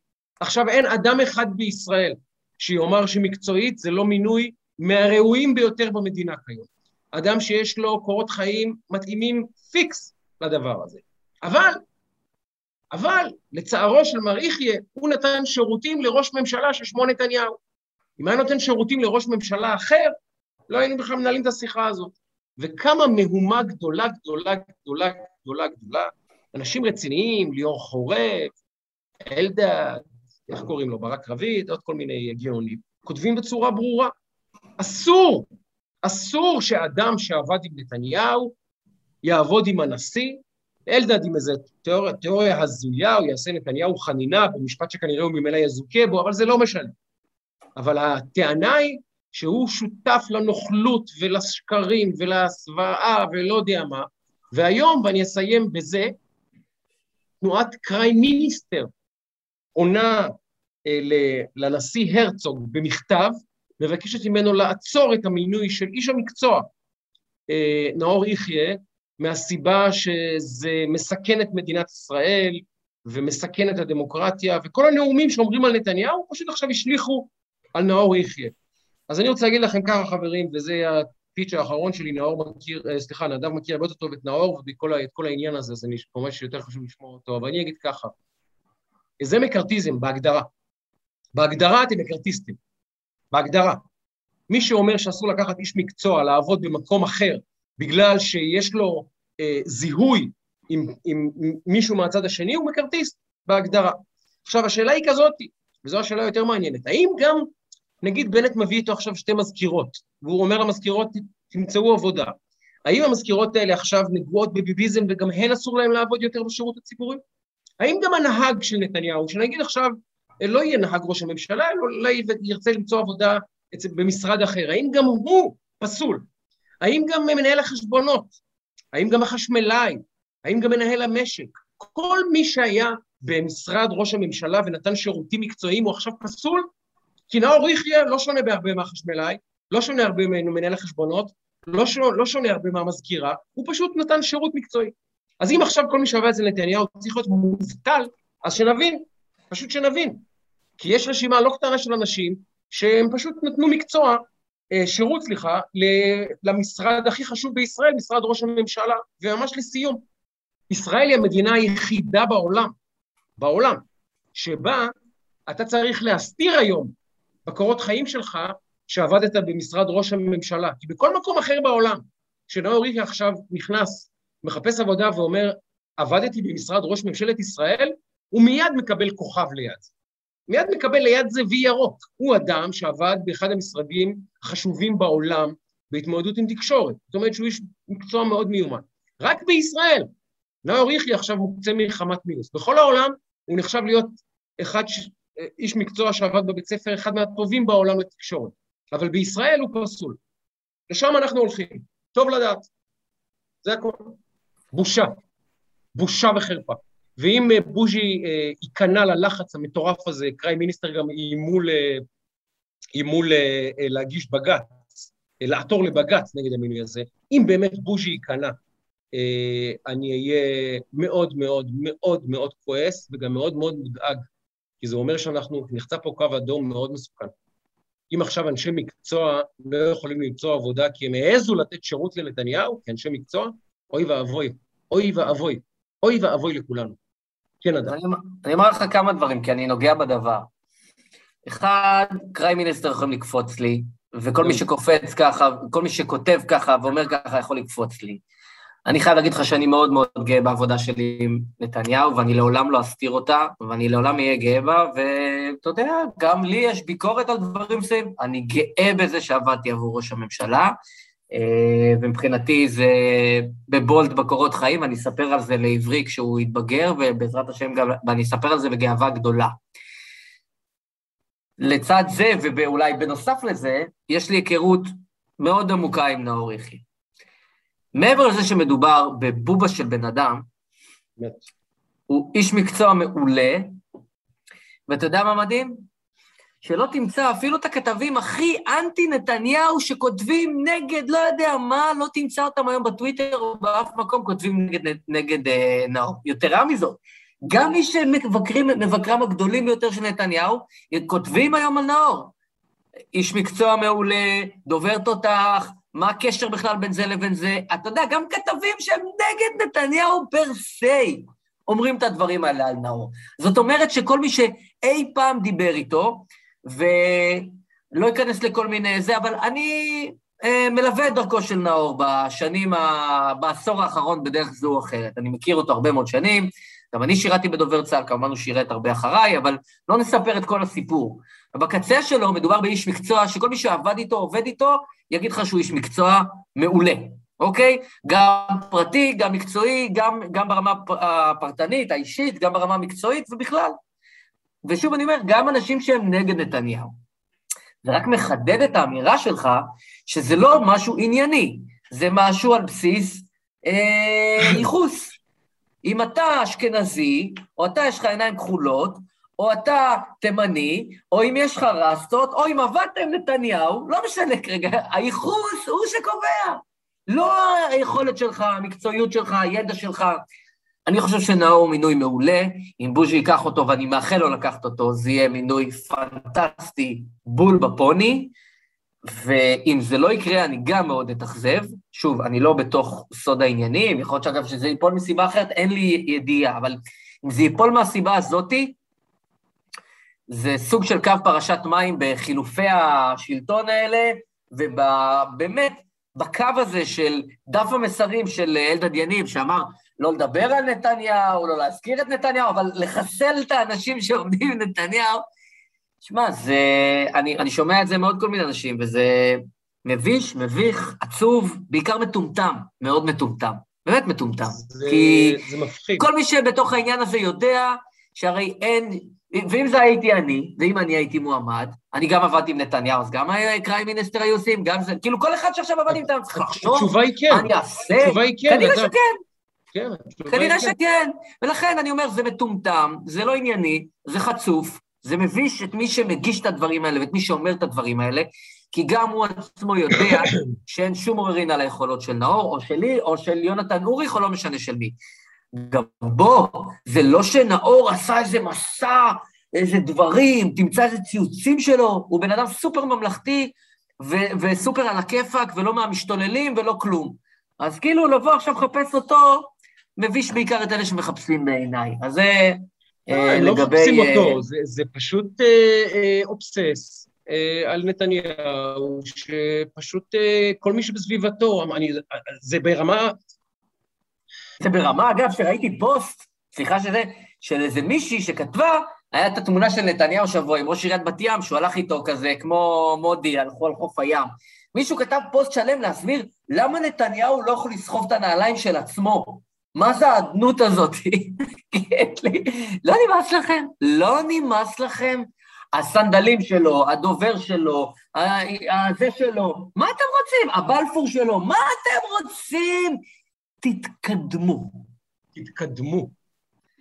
עכשיו, אין אדם אחד בישראל שיאמר שמקצועית זה לא מינוי מהראויים ביותר במדינה כיום. אדם שיש לו קורות חיים מתאימים פיקס לדבר הזה. אבל, אבל, לצערו של מר יחיא, הוא נתן שירותים לראש ממשלה ששמו נתניהו. אם היה נותן שירותים לראש ממשלה אחר, לא היינו בכלל מנהלים את השיחה הזאת. וכמה מהומה גדולה, גדולה, גדולה, גדולה, גדולה, אנשים רציניים, ליאור חורב, אלדד, איך קוראים לו, ברק רביד, עוד כל מיני גאונים, כותבים בצורה ברורה, אסור, אסור שאדם שעבד עם נתניהו יעבוד עם הנשיא, אלדד עם איזו תיאוריה, תיאוריה הזויה, הוא יעשה נתניהו חנינה במשפט שכנראה הוא ממילא יזוכה בו, אבל זה לא משנה. אבל הטענה היא שהוא שותף לנוכלות ולשקרים ולהסוואה ולא יודע מה, והיום, ואני אסיים בזה, תנועת קריי מיניסטר עונה אה, לנשיא הרצוג במכתב, מבקשת ממנו לעצור את המינוי של איש המקצוע, אה, נאור יחיא, מהסיבה שזה מסכן את מדינת ישראל ומסכן את הדמוקרטיה, וכל הנאומים שאומרים על נתניהו פשוט עכשיו השליכו על נאור יחיא. אז אני רוצה להגיד לכם ככה, חברים, וזה הפיץ' האחרון שלי, נאור מכיר, אה, סליחה, נדב מכיר הרבה יותר טוב את נאור ואת כל העניין הזה, אז אני כמובן שיותר חשוב לשמוע אותו, אבל אני אגיד ככה, זה מקארתיזם בהגדרה. בהגדרה אתם מקארתיסטים, בהגדרה. מי שאומר שאסור לקחת איש מקצוע לעבוד במקום אחר בגלל שיש לו אה, זיהוי עם, עם, עם מישהו מהצד השני, הוא מקארתיסט בהגדרה. עכשיו, השאלה היא כזאת, וזו השאלה היותר מעניינת, האם גם, נגיד בנט מביא איתו עכשיו שתי מזכירות, והוא אומר למזכירות, תמצאו עבודה. האם המזכירות האלה עכשיו נגועות בביביזם וגם הן אסור להן לעבוד יותר בשירות הציבורי? האם גם הנהג של נתניהו, שנגיד עכשיו לא יהיה נהג ראש הממשלה, אלא אולי ירצה למצוא עבודה במשרד אחר, האם גם הוא פסול? האם גם מנהל החשבונות? האם גם החשמלאי? האם גם מנהל המשק? כל מי שהיה במשרד ראש הממשלה ונתן שירותים מקצועיים הוא עכשיו פסול? כי נאור יחיא לא שונה בהרבה מהחשמלאי, לא שונה הרבה ממנהל החשבונות, לא שונה, לא שונה הרבה מהמזכירה, הוא פשוט נתן שירות מקצועי. אז אם עכשיו כל מי שעבד אצל נתניהו צריך להיות מובטל, אז שנבין, פשוט שנבין. כי יש רשימה לא קטנה של אנשים שהם פשוט נתנו מקצוע, אה, שירות, סליחה, למשרד הכי חשוב בישראל, משרד ראש הממשלה, וממש לסיום. ישראל היא המדינה היחידה בעולם, בעולם, שבה אתה צריך להסתיר היום בקורות חיים שלך שעבדת במשרד ראש הממשלה. כי בכל מקום אחר בעולם, כשנאור ריקי עכשיו נכנס, מחפש עבודה ואומר, עבדתי במשרד ראש ממשלת ישראל, הוא מיד מקבל כוכב ליד. מיד מקבל ליד זה וי ירוק. הוא אדם שעבד באחד המשרדים החשובים בעולם בהתמודדות עם תקשורת. זאת אומרת שהוא איש מקצוע מאוד מיומן. רק בישראל, נאור יחיא עכשיו מוקצה מחמת מינוס. בכל העולם הוא נחשב להיות אחד. איש מקצוע שעבד בבית ספר, אחד מהטובים בעולם לתקשורת. אבל בישראל הוא פסול. לשם אנחנו הולכים. טוב לדעת. זה הכול. בושה. בושה וחרפה. ואם אה, בוז'י אה, ייכנע ללחץ המטורף הזה, קראי מיניסטר גם איימו איימו להגיש בג"ץ, לעתור לבג"ץ נגד המינוי הזה, אם באמת בוז'י ייכנע, אה, אני אהיה מאוד מאוד מאוד מאוד כועס וגם מאוד מאוד מודאג, כי זה אומר שאנחנו, נחצה פה קו אדום מאוד מסוכן. אם עכשיו אנשי מקצוע לא יכולים למצוא עבודה כי הם העזו לתת שירות לנתניהו כאנשי מקצוע, אוי ואבוי, אוי ואבוי, אוי ואבוי לכולנו. כן, אדם. אני אומר לך כמה דברים, כי אני נוגע בדבר. אחד, קריי מיניסטר יכולים לקפוץ לי, וכל מי כן. שקופץ ככה, כל מי שכותב ככה ואומר ככה יכול לקפוץ לי. אני חייב להגיד לך שאני מאוד מאוד גאה בעבודה שלי עם נתניהו, ואני לעולם לא אסתיר אותה, ואני לעולם אהיה גאה בה, ואתה יודע, גם לי יש ביקורת על דברים מסוימים. אני גאה בזה שעבדתי עבור ראש הממשלה, ומבחינתי זה בבולט בקורות חיים, אני אספר על זה לעברי כשהוא יתבגר, ובעזרת השם גם, ואני אספר על זה בגאווה גדולה. לצד זה, ואולי בנוסף לזה, יש לי היכרות מאוד עמוקה עם נאור יחיא. מעבר לזה שמדובר בבובה של בן אדם, הוא איש מקצוע מעולה, ואתה יודע מה מדהים? שלא תמצא אפילו את הכתבים הכי אנטי נתניהו שכותבים נגד לא יודע מה, לא תמצא אותם היום בטוויטר או באף מקום כותבים נגד, נגד אה, נאור. יתרה מזאת, גם מי שמבקרים, מבקרם הגדולים ביותר של נתניהו, כותבים היום על נאור. איש מקצוע מעולה, דובר תותח, מה הקשר בכלל בין זה לבין זה? אתה יודע, גם כתבים שהם נגד נתניהו פר סי אומרים את הדברים האלה על נאור. זאת אומרת שכל מי שאי פעם דיבר איתו, ולא אכנס לכל מיני זה, אבל אני אה, מלווה את דרכו של נאור בשנים, ה... בעשור האחרון בדרך זו או אחרת. אני מכיר אותו הרבה מאוד שנים, גם אני שירתי בדובר צה"ל, כמובן הוא שירת הרבה אחריי, אבל לא נספר את כל הסיפור. ובקצה שלו מדובר באיש מקצוע שכל מי שעבד איתו, עובד איתו, יגיד לך שהוא איש מקצוע מעולה, אוקיי? גם פרטי, גם מקצועי, גם, גם ברמה הפרטנית, האישית, גם ברמה המקצועית ובכלל. ושוב אני אומר, גם אנשים שהם נגד נתניהו. זה רק מחדד את האמירה שלך שזה לא משהו ענייני, זה משהו על בסיס אה, ייחוס. אם אתה אשכנזי, או אתה יש לך עיניים כחולות, או אתה תימני, או אם יש לך רסטות, או אם עבדת עם נתניהו, לא משנה כרגע, הייחוס הוא שקובע. לא היכולת שלך, המקצועיות שלך, הידע שלך. אני חושב שנאור הוא מינוי מעולה, אם בוז'י ייקח אותו, ואני מאחל לו לקחת אותו, זה יהיה מינוי פנטסטי, בול בפוני, ואם זה לא יקרה, אני גם מאוד אתאכזב. שוב, אני לא בתוך סוד העניינים, יכול להיות שאגב שזה ייפול מסיבה אחרת, אין לי ידיעה, אבל אם זה ייפול מהסיבה הזאתי, זה סוג של קו פרשת מים בחילופי השלטון האלה, ובאמת, בקו הזה של דף המסרים של אלדד יניב, שאמר לא לדבר על נתניהו, לא להזכיר את נתניהו, אבל לחסל את האנשים שעומדים עם נתניהו, שמע, זה... אני, אני שומע את זה מעוד כל מיני אנשים, וזה מביש, מביך, עצוב, בעיקר מטומטם, מאוד מטומטם. באמת מטומטם. זה, כי זה מפחיד. כל מי שבתוך העניין הזה יודע שהרי אין, ואם זה הייתי אני, ואם אני הייתי מועמד, אני גם עבדתי עם נתניהו, אז גם קריים מיניסטר היו עושים, גם זה, כאילו כל אחד שעכשיו עבד עם נתניהו צריך לחשוב, התשובה היא כן. אני אעשה, התשובה היא כן, כנראה שכן, כן, כנראה כן. שכן. ולכן אני אומר, זה מטומטם, זה לא ענייני, זה חצוף, זה מביש את מי שמגיש את הדברים האלה ואת מי שאומר את הדברים האלה, כי גם הוא עצמו יודע שאין שום עוררין על היכולות של נאור, או שלי, או של יונתן אוריך, או לא משנה של מי. גם בוא, זה לא שנאור עשה איזה מסע, איזה דברים, תמצא איזה ציוצים שלו, הוא בן אדם סופר ממלכתי ו- וסופר על הכיפאק, ולא מהמשתוללים ולא כלום. אז כאילו לבוא עכשיו לחפש אותו, מביש בעיקר את אלה שמחפשים בעיניי. אז זה לא, אה, הם לא לגבי... מחפשים אה, אותו, זה- פשוט אה, אה, אובסס אה, על נתניהו, שפשוט אה, כל מי שבסביבתו, אני- זה ברמה, זה ברמה, אגב, שראיתי פוסט, סליחה שזה, של איזה מישהי שכתבה, היה את התמונה של נתניהו שבוע עם ראש עיריית בת ים, שהוא הלך איתו כזה, כמו מודי, הלכו על חוף הים. מישהו כתב פוסט שלם להסביר למה נתניהו לא יכול לסחוב את הנעליים של עצמו. מה זה האדנות הזאת? לא נמאס לכם? לא נמאס לכם? הסנדלים שלו, הדובר שלו, ה- הזה שלו, מה אתם רוצים? הבלפור שלו, מה אתם רוצים? תתקדמו. תתקדמו,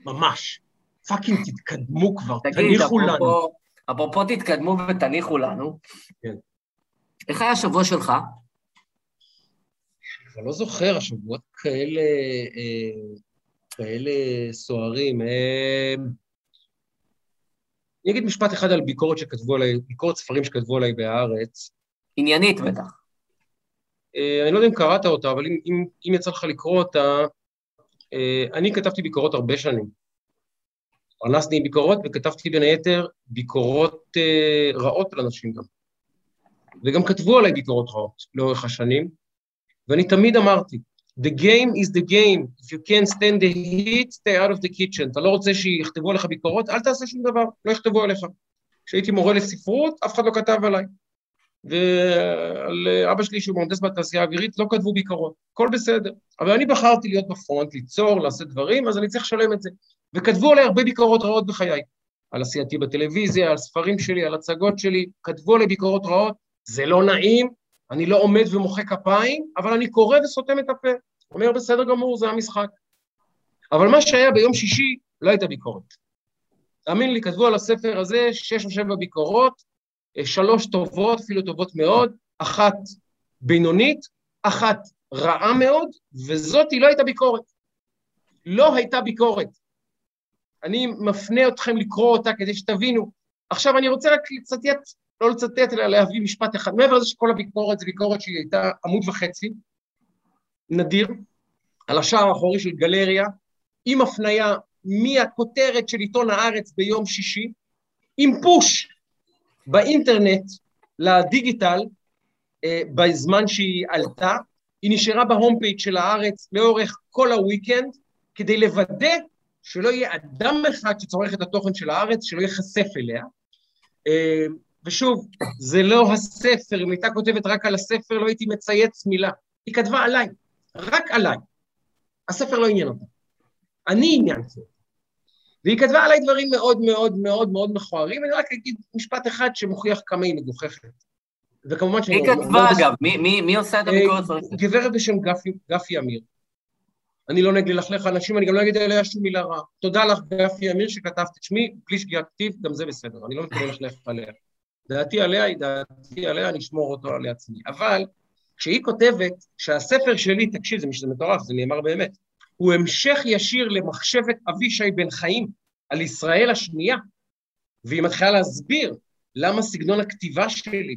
ממש. fucking תתקדמו כבר, תגיד, תניחו לנו. אפרופו, אפרופו תתקדמו ותניחו לנו. כן. איך היה השבוע שלך? כבר לא זוכר, השבועות כאלה, אה, כאלה סוערים. אה, אני אגיד משפט אחד על ביקורת שכתבו עליי, ביקורת ספרים שכתבו עליי בהארץ. עניינית בטח. אה, אני לא יודע אם קראת אותה, אבל אם, אם, אם יצא לך לקרוא אותה, אני כתבתי ביקורות הרבה שנים. פרנסתי עם ביקורות וכתבתי בין היתר ביקורות רעות על אנשים גם. וגם כתבו עליי ביקורות רעות לאורך השנים, ואני תמיד אמרתי, The game is the game, if you can't stand the heat, stay out of the kitchen. אתה לא רוצה שיכתבו עליך ביקורות, אל תעשה שום דבר, לא יכתבו עליך. כשהייתי מורה לספרות, אף אחד לא כתב עליי. ועל אבא שלי שהוא מהנדס בתעשייה האווירית, לא כתבו ביקורות, הכל בסדר. אבל אני בחרתי להיות בפרונט, ליצור, לעשות דברים, אז אני צריך לשלם את זה. וכתבו עליי הרבה ביקורות רעות בחיי. על עשייתי בטלוויזיה, על ספרים שלי, על הצגות שלי, כתבו עליי ביקורות רעות, זה לא נעים, אני לא עומד ומוחא כפיים, אבל אני קורא וסותם את הפה. אומר, בסדר גמור, זה המשחק. אבל מה שהיה ביום שישי, לא הייתה ביקורת. תאמין לי, כתבו על הספר הזה שש או שבע ביקורות, אה, שלוש טובות, אפילו טובות מאוד, אחת בינונית, אחת רעה מאוד, וזאת היא לא הייתה ביקורת. לא הייתה ביקורת. אני מפנה אתכם לקרוא אותה כדי שתבינו. עכשיו אני רוצה רק לצטט, לא לצטט, אלא להביא משפט אחד. מעבר לזה שכל הביקורת זו ביקורת שהיא הייתה עמוד וחצי, נדיר, על השער האחורי של גלריה, עם הפנייה מהכותרת של עיתון הארץ ביום שישי, עם פוש באינטרנט לדיגיטל אה, בזמן שהיא עלתה, היא נשארה בהום פייג' של הארץ לאורך כל הוויקנד, כדי לוודא שלא יהיה אדם אחד שצורך את התוכן של הארץ, שלא ייחשף אליה. ושוב, זה לא הספר, אם הייתה כותבת רק על הספר, לא הייתי מצייץ מילה. היא כתבה עליי, רק עליי. הספר לא עניין אותה. אני עניינתי אותה. והיא כתבה עליי דברים מאוד מאוד מאוד מאוד מכוערים, אני רק אגיד משפט אחד שמוכיח כמה היא מגוחכת. וכמובן מי כתבה, אגב? מי- מי מי עושה את הביקורת? אה, גברת בשם גפי, גפי אמיר. אני לא נגד ללכלך אנשים, אני גם לא אגיד עליה שום מילה רעה. תודה לך, גפי אמיר, שכתבת את שמי, בלי שגיאת כתיב, גם זה בסדר, אני לא מתכוון ללכלך עליה. דעתי עליה היא דעתי עליה, אני אשמור אותו לעצמי. אבל כשהיא כותבת שהספר שלי, תקשיב, זה מטורף, זה נאמר באמת, הוא המשך ישיר למחשבת אבישי בן חיים על ישראל השנייה, והיא מתחילה להסביר למה סגנון הכתיבה שלי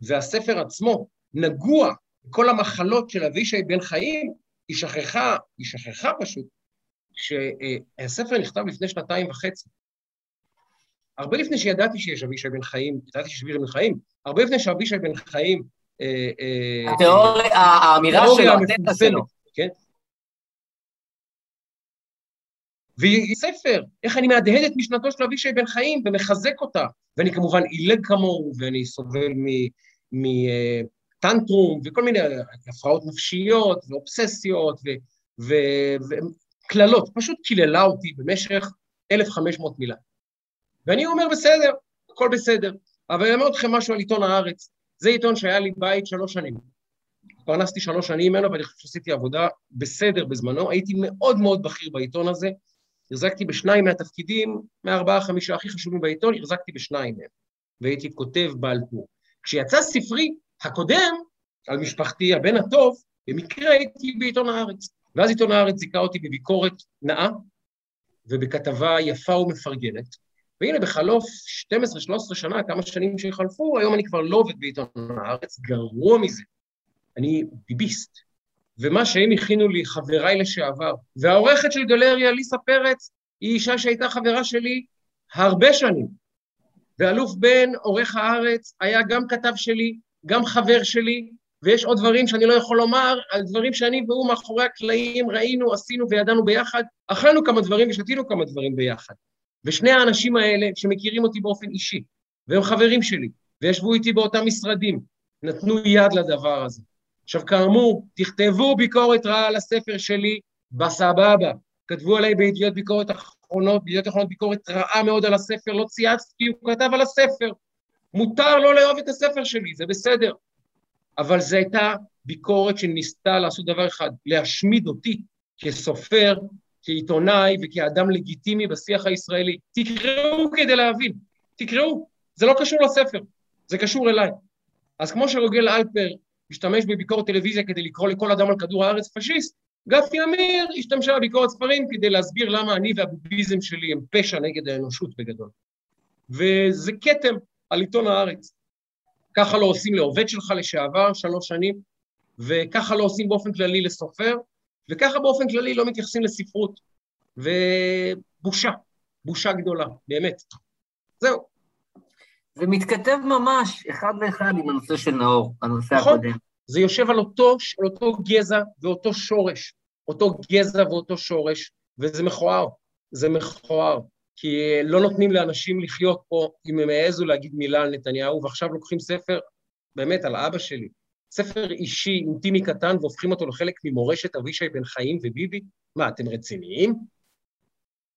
והספר עצמו נגוע בכל המחלות של אבישי בן חיים, היא שכחה, היא שכחה פשוט, שהספר נכתב לפני שנתיים וחצי. הרבה לפני שידעתי שיש אבישי בן חיים, ידעתי שיש אבישי בן חיים, הרבה לפני שאבישי בן חיים... אה, אה, התיאוריה, האמירה שלו, התזה שלו. כן? והיא ספר, איך אני מהדהד את משנתו של אבישי בן חיים ומחזק אותה. ואני כמובן עילג כמוהו, ואני סובל מטנטרום וכל מיני הפרעות נפשיות ואובססיות וקללות. פשוט קיללה אותי במשך 1,500 מילה. ואני אומר, בסדר, הכל בסדר. אבל אני אומר לכם משהו על עיתון הארץ. זה עיתון שהיה לי בית שלוש שנים. פרנסתי שלוש שנים ממנו, ואני חושב שעשיתי עבודה בסדר בזמנו. הייתי מאוד מאוד בכיר בעיתון הזה. החזקתי בשניים מהתפקידים, מהארבעה, חמישה הכי חשובים בעיתון, החזקתי בשניים מהם. והייתי כותב בעל טור. כשיצא ספרי הקודם, על משפחתי, הבן הטוב, במקרה הייתי בעיתון הארץ. ואז עיתון הארץ זיכה אותי בביקורת נאה ובכתבה יפה ומפרגנת. והנה, בחלוף 12-13 שנה, כמה שנים שחלפו, היום אני כבר לא עובד בעיתון הארץ, גרוע מזה. אני ביביסט. ומה שהם הכינו לי, חבריי לשעבר, והעורכת של גלריה, ליסה פרץ, היא אישה שהייתה חברה שלי הרבה שנים. ואלוף בן, עורך הארץ, היה גם כתב שלי, גם חבר שלי, ויש עוד דברים שאני לא יכול לומר, על דברים שאני והוא מאחורי הקלעים ראינו, עשינו וידענו ביחד, אכלנו כמה דברים ושתינו כמה דברים ביחד. ושני האנשים האלה, שמכירים אותי באופן אישי, והם חברים שלי, וישבו איתי באותם משרדים, נתנו יד לדבר הזה. עכשיו, כאמור, תכתבו ביקורת רעה על הספר שלי, בסבבה. כתבו עליי בידיעות ביקורת אחרונות, בידיעות אחרונות ביקורת רעה מאוד על הספר, לא צייצתי, הוא כתב על הספר. מותר לא לאהוב את הספר שלי, זה בסדר. אבל זו הייתה ביקורת שניסתה לעשות דבר אחד, להשמיד אותי כסופר, כעיתונאי וכאדם לגיטימי בשיח הישראלי. תקראו כדי להבין, תקראו, זה לא קשור לספר, זה קשור אליי. אז כמו שרוגל אלפר השתמש בביקורת טלוויזיה כדי לקרוא לכל אדם על כדור הארץ פשיסט, גפי אמיר השתמשה בביקורת ספרים כדי להסביר למה אני והבוביזם שלי הם פשע נגד האנושות בגדול. וזה כתם על עיתון הארץ. ככה לא עושים לעובד שלך לשעבר שלוש שנים, וככה לא עושים באופן כללי לסופר, וככה באופן כללי לא מתייחסים לספרות. ובושה, בושה גדולה, באמת. זהו. זה מתכתב ממש אחד לאחד עם הנושא של נאור, הנושא נכון. הקודם. זה יושב על אותו, על אותו גזע ואותו שורש, אותו גזע ואותו שורש, וזה מכוער, זה מכוער. כי לא נותנים לאנשים לחיות פה אם הם העזו להגיד מילה על נתניהו, ועכשיו לוקחים ספר, באמת, על אבא שלי, ספר אישי, אינטימי קטן, והופכים אותו לחלק ממורשת אבישי בן חיים וביבי? מה, אתם רציניים?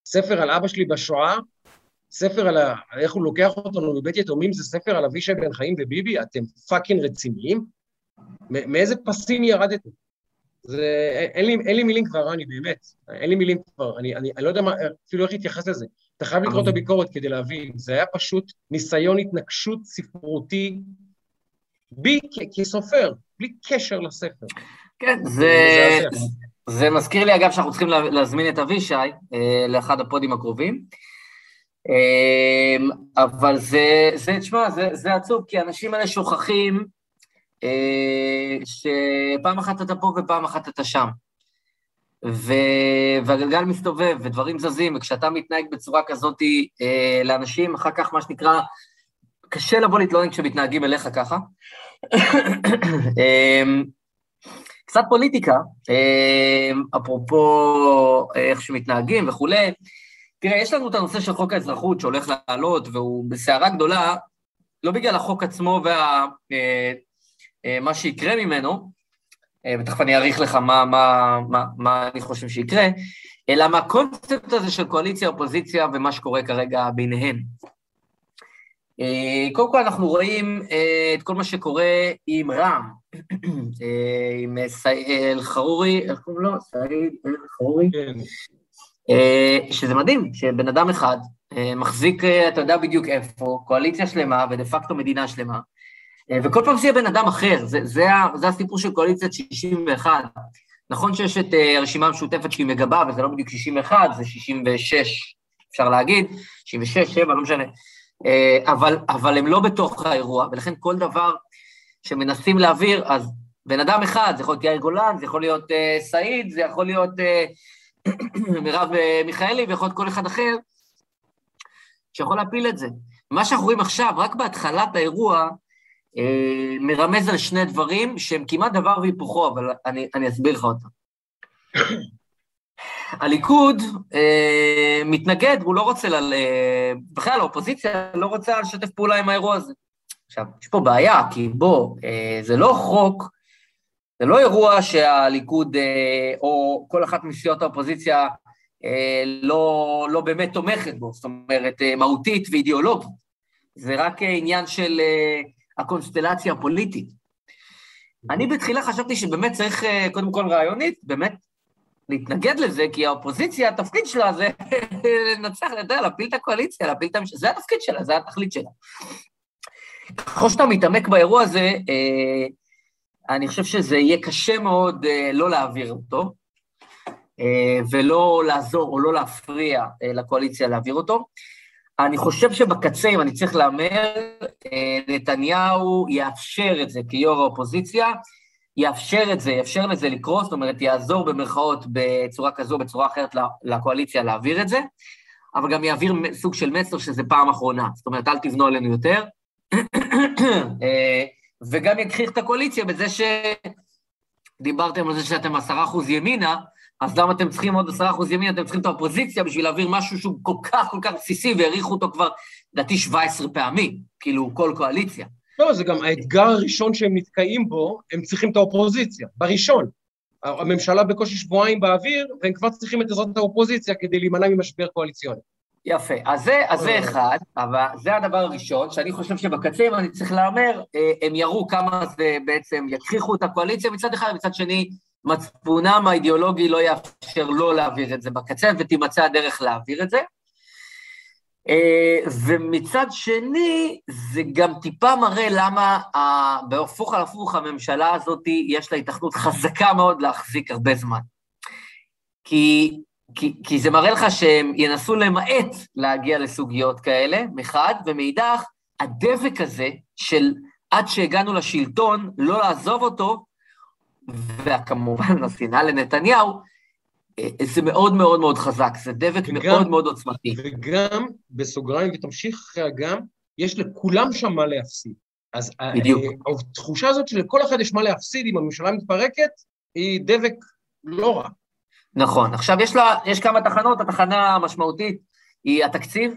ספר על אבא שלי בשואה? ספר על ה... איך הוא לוקח אותנו מבית יתומים זה ספר על אבישי בן חיים וביבי? אתם fucking רציניים? מאיזה פסים ירדתם? זה... אין לי, אין לי מילים כבר, רני, באמת. אין לי מילים כבר. אני, אני, אני לא יודע מה, אפילו איך להתייחס לזה. אתה חייב לקרוא את הביקורת כדי להבין. זה היה פשוט ניסיון התנגשות ספרותי בי כסופר, בלי קשר לספר. כן, זה. זה מזכיר לי, אגב, שאנחנו צריכים לה- להזמין את אבישי אה, לאחד הפודים הקרובים. אה, אבל זה, זה, תשמע, זה, זה עצוב, כי האנשים האלה שוכחים אה, שפעם אחת אתה פה ופעם אחת אתה שם. ו... והגלגל מסתובב ודברים זזים, וכשאתה מתנהג בצורה כזאת אה, לאנשים, אחר כך מה שנקרא, קשה לבוא להתלונן כשמתנהגים אליך ככה. אה, קצת פוליטיקה, אה, אפרופו אה, איך שמתנהגים וכולי. תראה, יש לנו את הנושא של חוק האזרחות שהולך לעלות, והוא בסערה גדולה, לא בגלל החוק עצמו ומה אה, אה, שיקרה ממנו, ותכף אני אעריך לך מה, מה, מה, מה אני חושב שיקרה, אלא מהקונספט הזה של קואליציה-אופוזיציה ומה שקורה כרגע ביניהן. אה, קודם כל אנחנו רואים אה, את כל מה שקורה עם רע"מ, אה, עם סעיד אל-חרורי, איך קוראים לו? סעיד אל-חרורי? כן. שזה מדהים, שבן אדם אחד מחזיק, אתה יודע בדיוק איפה, קואליציה שלמה ודה פקטו מדינה שלמה, וכל פעם זה יהיה בן אדם אחר, זה, זה, זה הסיפור של קואליציית 61. נכון שיש את הרשימה המשותפת שהיא מגבה, וזה לא בדיוק 61, זה 66, אפשר להגיד, 66, 7, לא משנה. אה, אבל, אבל הם לא בתוך האירוע, ולכן כל דבר שמנסים להעביר, אז בן אדם אחד, זה יכול להיות יאיר גולן, זה יכול להיות אה, סעיד, זה יכול להיות אה, מרב אה, מיכאלי, ויכול להיות כל אחד אחר, שיכול להפיל את זה. מה שאנחנו רואים עכשיו, רק בהתחלת האירוע, אה, מרמז על שני דברים שהם כמעט דבר והיפוכו, אבל אני, אני אסביר לך אותם. הליכוד אה, מתנגד, הוא לא רוצה. אה, בכלל האופוזיציה לא רוצה לשתף פעולה עם האירוע הזה. עכשיו, יש פה בעיה, כי בוא, אה, זה לא חוק, זה לא אירוע שהליכוד אה, או כל אחת מסיעות האופוזיציה אה, לא, לא באמת תומכת בו, זאת אומרת, אה, מהותית ואידיאולוגית. זה רק אה, עניין של אה, הקונסטלציה הפוליטית. אני בתחילה חשבתי שבאמת צריך, אה, קודם כל רעיונית, באמת להתנגד לזה, כי האופוזיציה, התפקיד שלה זה לנצח, אתה יודע, להפיל את הקואליציה, להפיל את הממשלה, זה התפקיד שלה, זה התכלית שלה. ככל שאתה מתעמק באירוע הזה, אה, אני חושב שזה יהיה קשה מאוד אה, לא להעביר אותו, אה, ולא לעזור או לא להפריע אה, לקואליציה להעביר אותו. אני חושב שבקצה, אם אני צריך להמר, אה, נתניהו יאפשר את זה כיו"ר האופוזיציה, יאפשר את זה, יאפשר לזה לקרות, זאת אומרת, יעזור במרכאות בצורה כזו, בצורה אחרת לקואליציה להעביר את זה, אבל גם יעביר סוג של מסר שזה פעם אחרונה. זאת אומרת, אל תבנו עלינו יותר. אה, וגם יכחיך את הקואליציה בזה שדיברתם על זה שאתם עשרה אחוז ימינה, אז למה אתם צריכים עוד עשרה אחוז ימינה? אתם צריכים את האופוזיציה בשביל להעביר משהו שהוא כל כך כל כך בסיסי, והעריכו אותו כבר, לדעתי, 17 פעמים, כאילו, כל קואליציה. לא, זה גם האתגר הראשון שהם נתקעים בו, הם צריכים את האופוזיציה, בראשון. הממשלה בקושי שבועיים באוויר, והם כבר צריכים את עזרת האופוזיציה כדי להימנע ממשבר קואליציוני. יפה, אז זה, אז זה אחד, אבל זה הדבר הראשון, שאני חושב שבקצה, אם אני צריך להמר, אה, הם יראו כמה זה בעצם, יכריחו את הקואליציה מצד אחד, מצד שני, מצפונם האידיאולוגי לא יאפשר לא להעביר את זה בקצה, ותימצא הדרך להעביר את זה. אה, ומצד שני, זה גם טיפה מראה למה בהפוך על הפוך הממשלה הזאת, יש לה התכנות חזקה מאוד להחזיק הרבה זמן. כי, כי, כי זה מראה לך שהם ינסו למעט להגיע לסוגיות כאלה, מחד, ומאידך, הדבק הזה של עד שהגענו לשלטון, לא לעזוב אותו, וכמובן השנאה לנתניהו, זה מאוד מאוד מאוד חזק, זה דבק וגם, מאוד מאוד עוצמתי. וגם, בסוגריים, ותמשיך אחרי הגם, יש לכולם שם מה להפסיד. אז בדיוק. התחושה הזאת שלכל אחד יש מה להפסיד אם הממשלה מתפרקת, היא דבק לא רע. נכון. עכשיו, יש, לה, יש כמה תחנות, התחנה המשמעותית היא התקציב,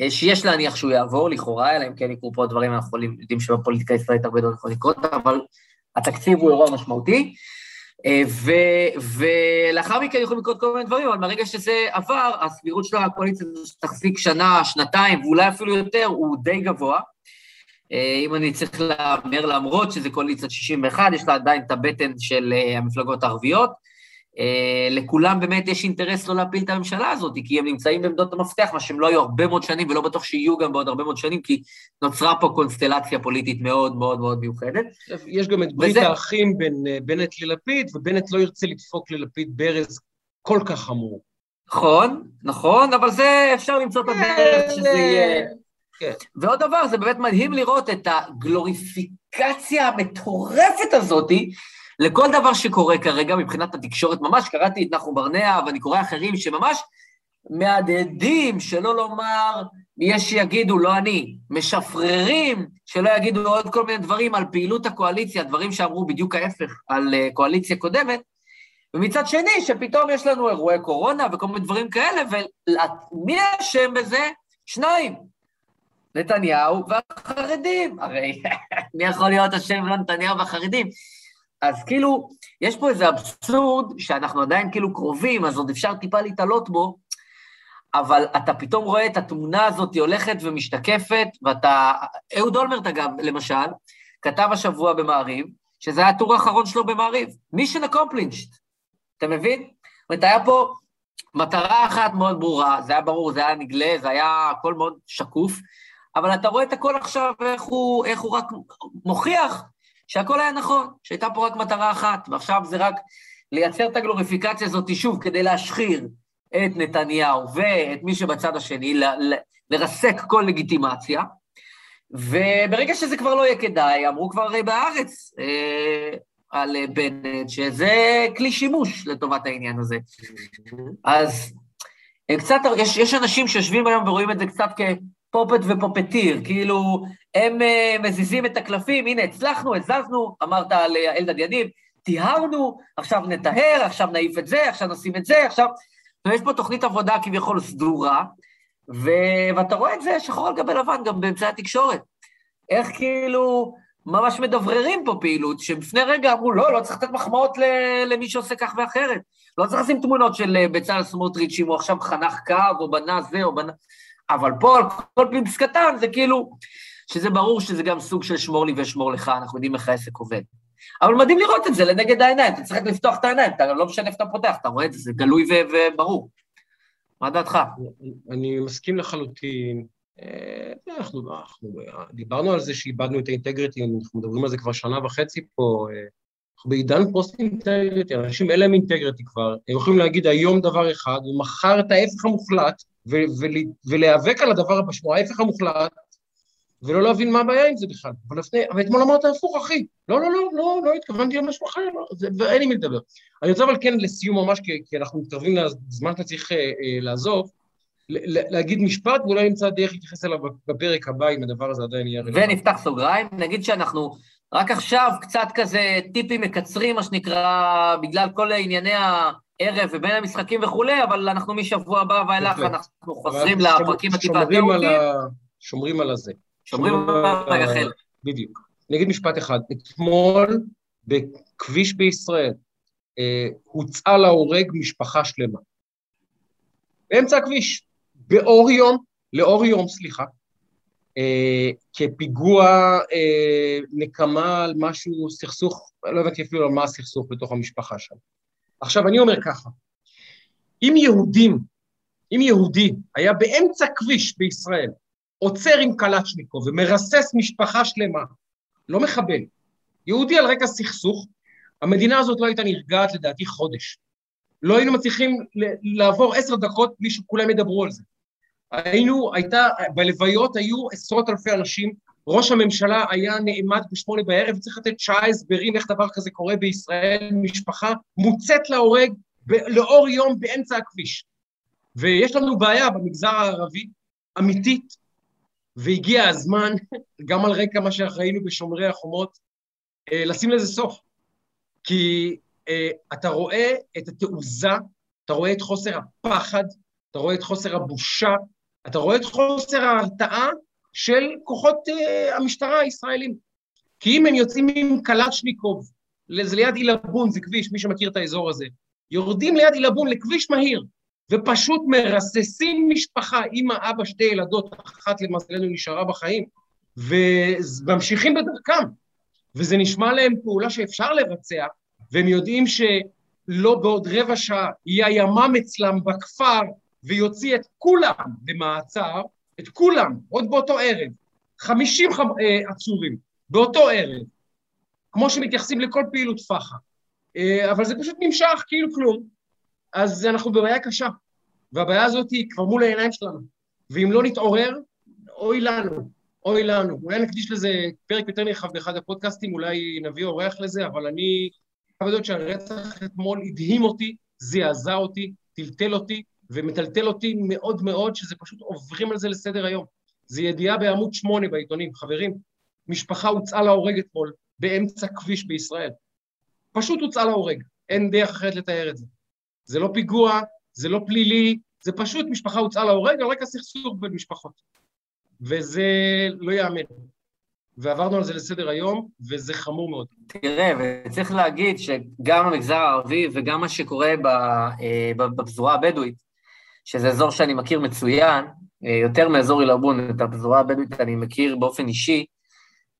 אה, שיש להניח שהוא יעבור, לכאורה, אלא אם כן יקרו פה דברים, אנחנו יודעים שבפוליטיקה הישראלית הרבה דברים יכולים לקרות, אבל התקציב הוא אירוע משמעותי. אה, ו, ולאחר מכן יכולים לקרות כל מיני דברים, אבל מהרגע שזה עבר, הסבירות של הקואליציה שתחזיק שנה, שנתיים, ואולי אפילו יותר, הוא די גבוה. אה, אם אני צריך להמר למרות שזה קואליציית 61, יש לה עדיין את הבטן של אה, המפלגות הערביות. לכולם באמת יש אינטרס לא להפיל את הממשלה הזאת, כי הם נמצאים בעמדות המפתח, מה שהם לא היו הרבה מאוד שנים, ולא בטוח שיהיו גם בעוד הרבה מאוד שנים, כי נוצרה פה קונסטלציה פוליטית מאוד מאוד מאוד מיוחדת. יש גם את ברית וזה... האחים בין בנט ללפיד, ובנט לא ירצה לדפוק ללפיד ברז כל כך חמור. נכון, נכון, אבל זה, אפשר למצוא את הדרך שזה יהיה... כן. ועוד דבר, זה באמת מדהים לראות את הגלוריפיקציה המטורפת הזאתי, לכל דבר שקורה כרגע מבחינת התקשורת, ממש קראתי את נחום ברנע ואני קורא אחרים שממש מהדהדים, שלא לומר, יש שיגידו, לא אני, משפררים, שלא יגידו עוד כל מיני דברים על פעילות הקואליציה, דברים שאמרו בדיוק ההפך על uh, קואליציה קודמת, ומצד שני, שפתאום יש לנו אירועי קורונה וכל מיני דברים כאלה, ומי אשם בזה? שניים, נתניהו והחרדים. הרי מי יכול להיות אשם לא נתניהו והחרדים? אז כאילו, יש פה איזה אבסורד שאנחנו עדיין כאילו קרובים, אז עוד אפשר טיפה להתעלות בו, אבל אתה פתאום רואה את התמונה הזאת הולכת ומשתקפת, ואתה... אהוד אולמרט, אגב, למשל, כתב השבוע במעריב, שזה היה הטור האחרון שלו במעריב. mission accomplished, אתה מבין? זאת אומרת, היה פה מטרה אחת מאוד ברורה, זה היה ברור, זה היה נגלה, זה היה הכל מאוד שקוף, אבל אתה רואה את הכל עכשיו, איך הוא, איך הוא רק מוכיח שהכל היה נכון, שהייתה פה רק מטרה אחת, ועכשיו זה רק לייצר את הגלוריפיקציה הזאת שוב כדי להשחיר את נתניהו ואת מי שבצד השני, ל- ל- לרסק כל לגיטימציה, וברגע שזה כבר לא יהיה כדאי, אמרו כבר הרי בארץ אה, על בנט, שזה כלי שימוש לטובת העניין הזה. אז קצת, יש, יש אנשים שיושבים היום ורואים את זה קצת כ... פופט ופופטיר, כאילו, הם uh, מזיזים את הקלפים, הנה, הצלחנו, הזזנו, אמרת על uh, אלדד יניב, טיהרנו, עכשיו נטהר, עכשיו נעיף את זה, עכשיו נשים את זה, עכשיו... יש פה תוכנית עבודה כביכול סדורה, ו... ואתה רואה את זה שחור על גבי לבן גם באמצעי התקשורת. איך כאילו ממש מדבררים פה פעילות, שלפני רגע אמרו, לא, לא צריך לתת מחמאות למי שעושה כך ואחרת. לא צריך לשים תמונות של אה, בצלאל סמוטריץ', אם הוא עכשיו חנך קו, או בנה זה, או בנה... אבל פה, על כל פליפס קטן, זה כאילו, שזה ברור שזה גם סוג של שמור לי ושמור לך, אנחנו יודעים איך העסק עובד. אבל מדהים לראות את זה לנגד העיניים, אתה צריך לפתוח את העיניים, אתה לא משנה איפה אתה פותח, אתה רואה את זה, זה גלוי וברור. מה דעתך? אני מסכים לחלוטין. אה, אנחנו, אנחנו דיברנו על זה שאיבדנו את ה integrity, אנחנו מדברים על זה כבר שנה וחצי פה. אה, אנחנו בעידן post integrity, אנשים אין להם integrity כבר, הם יכולים להגיד היום דבר אחד, ומחר את ההפך המוחלט, ולהיאבק על הדבר הבא, ההפך המוחלט, ולא להבין מה הבעיה עם זה בכלל. אבל, לפני, אבל אתמול אמרת הפוך, אחי. לא, לא, לא, לא, לא התכוונתי למשהו אחר, לא, זה, ואין לי מי לדבר. אני רוצה אבל כן לסיום ממש, כי, כי אנחנו מתקרבים לזמן שאתה צריך אה, אה, לעזוב, להגיד משפט, ואולי נמצא דרך להתייחס אליו בפרק הבא, אם הדבר הזה עדיין יהיה רלוונטי. ונפתח סוגריים, נגיד שאנחנו רק עכשיו קצת כזה טיפים מקצרים, מה שנקרא, בגלל כל ענייני הערב ובין המשחקים וכולי, אבל אנחנו משבוע הבא ואילך, אנחנו חוזרים לפרקים הטיפה התיאורטיים. שומרים על הזה. שומרים על החלק. בדיוק. אני אגיד משפט אחד. אתמול בכביש בישראל אה, הוצאה להורג משפחה שלמה. באמצע הכביש. באור יום, לאור יום, סליחה, כפיגוע אה, נקמה על משהו, סכסוך, לא הבנתי אפילו על מה הסכסוך בתוך המשפחה שם. עכשיו, אני אומר ככה, אם יהודים, אם יהודי היה באמצע כביש בישראל, עוצר עם קלצ'ניקו ומרסס משפחה שלמה, לא מחבל, יהודי על רקע סכסוך, המדינה הזאת לא הייתה נרגעת לדעתי חודש. לא היינו מצליחים לעבור עשר דקות בלי שכולם ידברו על זה. היינו, הייתה, בלוויות היו עשרות אלפי אנשים, ראש הממשלה היה נעמד בשמונה בערב, צריך לתת שעה הסברים איך דבר כזה קורה בישראל, משפחה מוצאת להורג ב- לאור יום באמצע הכביש. ויש לנו בעיה במגזר הערבי, אמיתית, והגיע הזמן, גם על רקע מה שראינו בשומרי החומות, אה, לשים לזה סוף. כי אה, אתה רואה את התעוזה, אתה רואה את חוסר הפחד, אתה רואה את חוסר הבושה, אתה רואה את חוסר ההרתעה של כוחות uh, המשטרה הישראלים. כי אם הם יוצאים עם קלצ'ניקוב, זה ליד עילבון, זה כביש, מי שמכיר את האזור הזה, יורדים ליד עילבון לכביש מהיר, ופשוט מרססים משפחה, אמא, אבא, שתי ילדות, אחת למזלנו נשארה בחיים, וממשיכים בדרכם. וזה נשמע להם פעולה שאפשר לבצע, והם יודעים שלא בעוד רבע שעה יהיה הימ"מ אצלם בכפר, ויוציא את כולם למעצר, את כולם, עוד באותו ערב, 50 חב... אה, עצורים, באותו ערב, כמו שמתייחסים לכל פעילות פח"ע. אה, אבל זה פשוט נמשך כאילו כלום, אז אנחנו בבעיה קשה, והבעיה הזאת היא כבר מול העיניים שלנו, ואם לא נתעורר, אוי לנו, אוי לנו. אולי נקדיש לזה פרק יותר נרחב באחד הפודקאסטים, אולי נביא אורח לזה, אבל אני חייב לדעת שהרצח אתמול הדהים אותי, זעזע אותי, טלטל אותי, ומטלטל אותי מאוד מאוד, שזה פשוט עוברים על זה לסדר היום. זו ידיעה בעמוד שמונה בעיתונים. חברים, משפחה הוצאה להורג אתמול באמצע כביש בישראל. פשוט הוצאה להורג, אין דרך אחרת לתאר את זה. זה לא פיגוע, זה לא פלילי, זה פשוט משפחה הוצאה להורג על רקע סכסוך בין משפחות. וזה לא ייאמן. ועברנו על זה לסדר היום, וזה חמור מאוד. תראה, וצריך להגיד שגם המגזר הערבי וגם מה שקורה אה, בפזורה הבדואית, שזה אזור שאני מכיר מצוין, אה, יותר מאזור עילבון, את הפזורה הבדואית אני מכיר באופן אישי.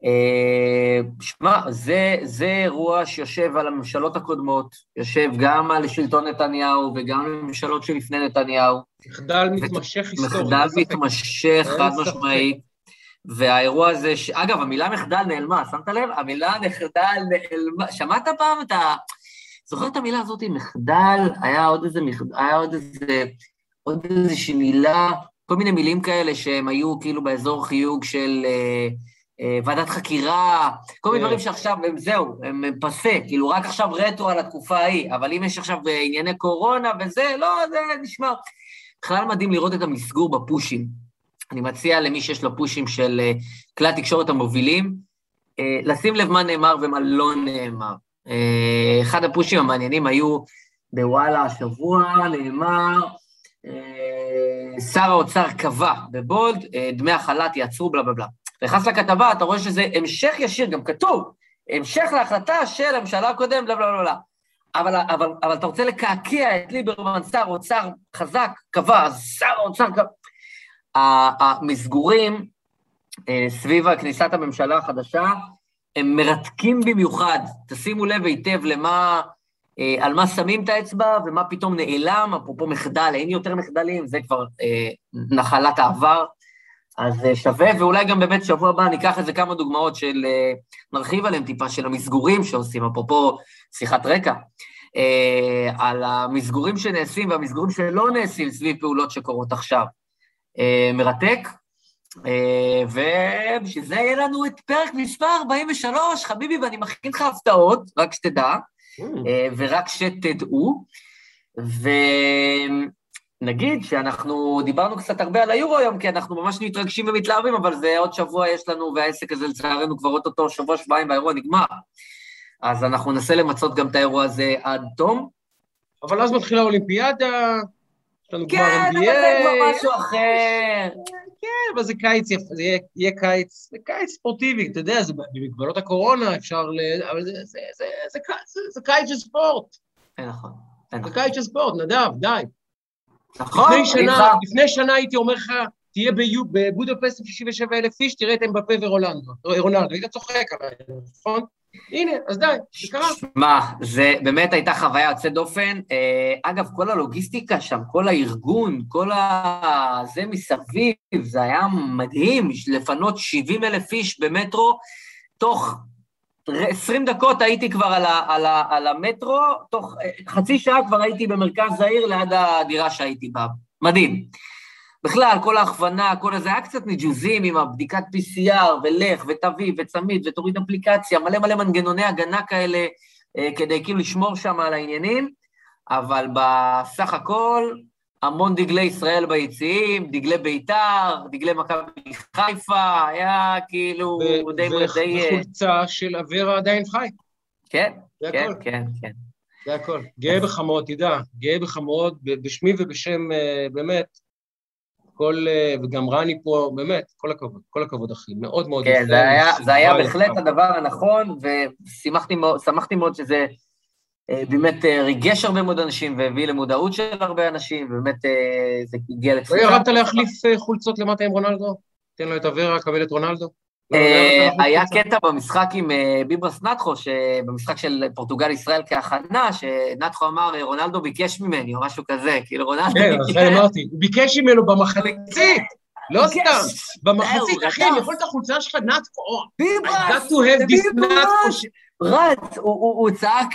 אה, שמע, זה, זה אירוע שיושב על הממשלות הקודמות, יושב גם על שלטון נתניהו וגם על הממשלות שלפני נתניהו. מחדל מתמשך היסטורי. מחדל מתמשך, חד משמעית. והאירוע הזה, ש... אגב, המילה מחדל נעלמה, שמת לב? המילה מחדל נעלמה. שמעת פעם את ה... זוכר את המילה הזאת, מחדל? היה עוד איזה מחדל, היה עוד איזה עוד איזושהי מילה, כל מיני מילים כאלה שהם היו כאילו באזור חיוג של אה, אה, ועדת חקירה, כל מיני כן. דברים שעכשיו הם זהו, הם פסה, כאילו רק עכשיו רטרו על התקופה ההיא, אבל אם יש עכשיו אה, ענייני קורונה וזה, לא, זה נשמע. בכלל מדהים לראות את המסגור בפושים. אני מציע למי שיש לו פושים של כלי התקשורת המובילים, אה, לשים לב מה נאמר ומה לא נאמר. אחד הפושים המעניינים היו בוואלה השבוע, נאמר, שר האוצר קבע בבולד, אה, דמי החל"ת יעצרו, בלה בלה בלה. נכנס לכתבה, אתה רואה שזה המשך ישיר, גם כתוב, המשך להחלטה של הממשלה הקודמת, בלה בלה בלה. אבל, אבל, אבל אתה רוצה לקעקע את ליברמן, שר אוצר חזק, קבע, שר אוצר קבע. המסגורים אה, סביב כניסת הממשלה החדשה, הם מרתקים במיוחד. תשימו לב היטב למה, אה, על מה שמים את האצבע ומה פתאום נעלם, אפרופו מחדל, אין יותר מחדלים, זה כבר אה, נחלת העבר. אז אה, שווה, ואולי גם באמת שבוע הבא ניקח איזה כמה דוגמאות של, אה, נרחיב עליהם טיפה, של המסגורים שעושים, אפרופו שיחת רקע, אה, על המסגורים שנעשים והמסגורים שלא נעשים סביב פעולות שקורות עכשיו. מרתק, ובשביל זה יהיה לנו את פרק מספר 43, חביבי, ואני מכין לך הפתעות, רק שתדע. ורק שתדעו. ו... נגיד שאנחנו דיברנו קצת הרבה על היורו היום, כי אנחנו ממש מתרגשים ומתלהבים, אבל זה עוד שבוע יש לנו, והעסק הזה לצערנו כבר אוטוטו שבוע, שבועיים, והאירוע נגמר. אז אנחנו ננסה למצות גם את האירוע הזה עד תום. אבל אז מתחילה האולימפיאדה, יש לנו כן, כבר NBA. כן, אבל זה כבר משהו אחר. כן, אבל זה קיץ יפה, זה יהיה, יהיה קיץ, זה קיץ ספורטיבי, אתה יודע, זה במגבלות הקורונה, אפשר ל... אבל זה, זה, זה, זה, זה, זה, זה קיץ של ספורט. כן, נכון. זה קיץ של ספורט, נדב, די. נכון, לפני שנה, לפני שנה הייתי אומר לך, תהיה בבודפסט עם 67 אלף איש, תראה את אמבפה ורולנדו, רונלדו, היית צוחק עליי, נכון? הנה, אז די, זה קרה. מה, זה באמת הייתה חוויה יוצאת דופן. אה, אגב, כל הלוגיסטיקה שם, כל הארגון, כל ה... זה מסביב, זה היה מדהים, לפנות 70 אלף איש במטרו, תוך 20 דקות הייתי כבר על, ה, על, ה, על המטרו, תוך אה, חצי שעה כבר הייתי במרכז העיר ליד הדירה שהייתי בה. מדהים. בכלל, כל ההכוונה, כל הזה, היה קצת ניג'וזים עם הבדיקת PCR, ולך, ותביא, וצמיד, ותוריד אפליקציה, מלא מלא מנגנוני הגנה כאלה, אה, כדי כאילו לשמור שם על העניינים, אבל בסך הכל, המון דגלי ישראל ביציעים, דגלי בית"ר, דגלי מכבי חיפה, היה כאילו די... וחולצה של אברה עדיין חי. כן, כן, כן, כן. זה הכל. גאה בך מאוד, תדע, גאה בך מאוד, בשמי ובשם, אה, באמת, כל, אה, וגם רני פה, באמת, כל הכבוד, כל הכבוד, אחי, מאוד מאוד כן, זה היה, זה היה בהחלט הדבר הנכון, ושמחתי מאוד שזה אה, באמת אה, ריגש הרבה מאוד אנשים והביא למודעות של הרבה אנשים, ובאמת זה הגיע לתפיסה. לא ירדת להחליף חולצות למטה עם רונלדו? תן לו את אברה, קבל את רונלדו? לא, לא היה קטע במשחק עם ביברס נטחו, במשחק של פורטוגל-ישראל כהכנה, שנטחו אמר, רונלדו ביקש ממני, או משהו כזה, כאילו רונלדו ביקש... כן, אמרתי, הוא ביקש ממנו במחצית, לא סתם, במחצית, אחי, אני יכול את החולצה שלך, נטחו, ביברס, ביברס. רץ, הוא, צעק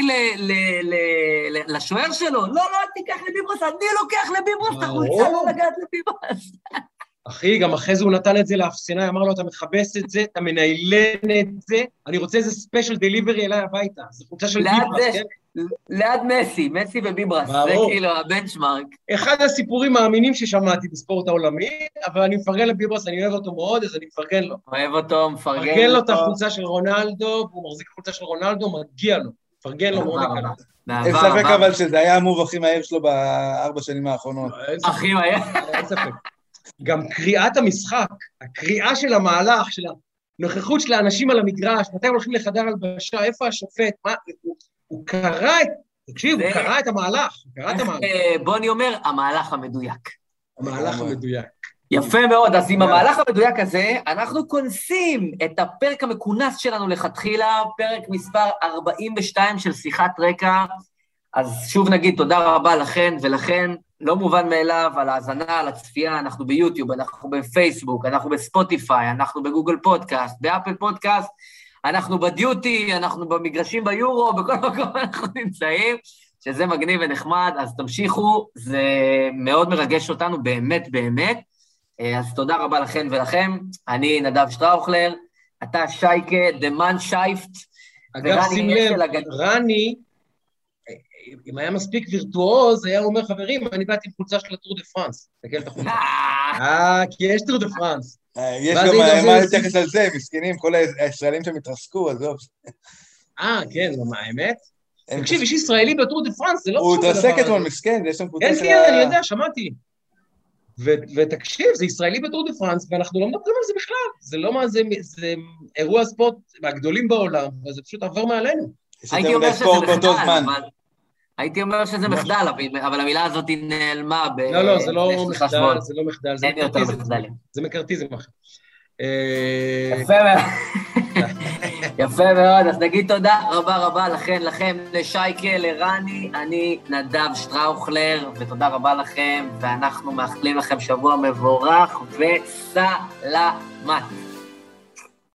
לשוער שלו, לא, לא, תיקח לביברס, אני לוקח לביברס את החולצה, לא לגעת לביברס. אחי, גם אחרי זה הוא נתן את זה לאפסנאי, אמר לו, אתה מכבס את זה, אתה מניילן את זה, אני רוצה איזה special delivery אליי הביתה. זו חולצה של ביברס, כן? ליד מסי, מסי וביברס, זה כאילו ה benchmark. אחד הסיפורים האמינים ששמעתי בספורט העולמי, אבל אני מפרגן לביברס, אני אוהב אותו מאוד, אז אני מפרגן לו. אוהב אותו, מפרגן לו. מפרגן לו את החולצה של רונלדו, והוא מחזיק חולצה של רונלדו, מגיע לו. מפרגן לו מאוד אין ספק אבל שזה היה המוב הכי מהר שלו בארבע שנים האחרונות. הכי מהר? אין ספק. גם קריאת המשחק, הקריאה של המהלך, של הנוכחות של האנשים על המגרש, מתי הם הולכים לחדר הלבשה, איפה השופט, מה, הוא קרא את, תקשיב, הוא קרא את המהלך, הוא קרא את המהלך. אה, בוני אומר, המהלך המדויק. המהלך המדויק. יפה מאוד, אז עם המהלך המדויק הזה, אנחנו כונסים את הפרק המכונס שלנו לכתחילה, פרק מספר 42 של שיחת רקע. אז שוב נגיד תודה רבה לכן ולכן, לא מובן מאליו על ההאזנה, על הצפייה, אנחנו ביוטיוב, אנחנו בפייסבוק, אנחנו בספוטיפיי, אנחנו בגוגל פודקאסט, באפל פודקאסט, אנחנו בדיוטי, אנחנו במגרשים ביורו, בכל מקום אנחנו נמצאים, שזה מגניב ונחמד, אז תמשיכו, זה מאוד מרגש אותנו, באמת באמת. אה, אז תודה רבה לכן ולכם. אני נדב שטראוכלר, אתה שייקה, die Mannschaft. אגב, שים לב, רני, אם היה מספיק וירטואוז, היה אומר, חברים, אני באתי עם חולצה של הטור דה פרנס. תסתכל את החולצה. אה, כי יש טור דה פרנס. אה, יש גם מה להתייחס על זה, מסכנים, כל הישראלים שם התרסקו, עזוב. אה, כן, מה, האמת? תקשיב, יש ישראלי בטור דה פרנס, זה לא הוא התרסק אתמול, מסכן, יש שם קבוצה של... כן, כן, אני יודע, שמעתי. ו- ותקשיב, זה ישראלי בטור דה פרנס, ואנחנו לא מדברים על זה בכלל. זה לא מה זה, זה אירוע ספורט מהגדולים בעולם, וזה פשוט עבר מעלינו. הייתי אומר שזה זמן. אבל... הייתי אומר שזה מחדל, אבל- אבל המילה הזאת היא נעלמה ב... לא, לא, זה לא מחדל. זה לא מחדל, זה מקארתיזם. מחדלים. זה מקארתיזם אחר. אה, יפה מאוד. יפה מאוד, אז נגיד תודה רבה רבה לכן, לכם, לשייקה, לרני, אני נדב שטראוכלר, ותודה רבה לכם, ואנחנו מאחלים לכם שבוע מבורך וסלמת.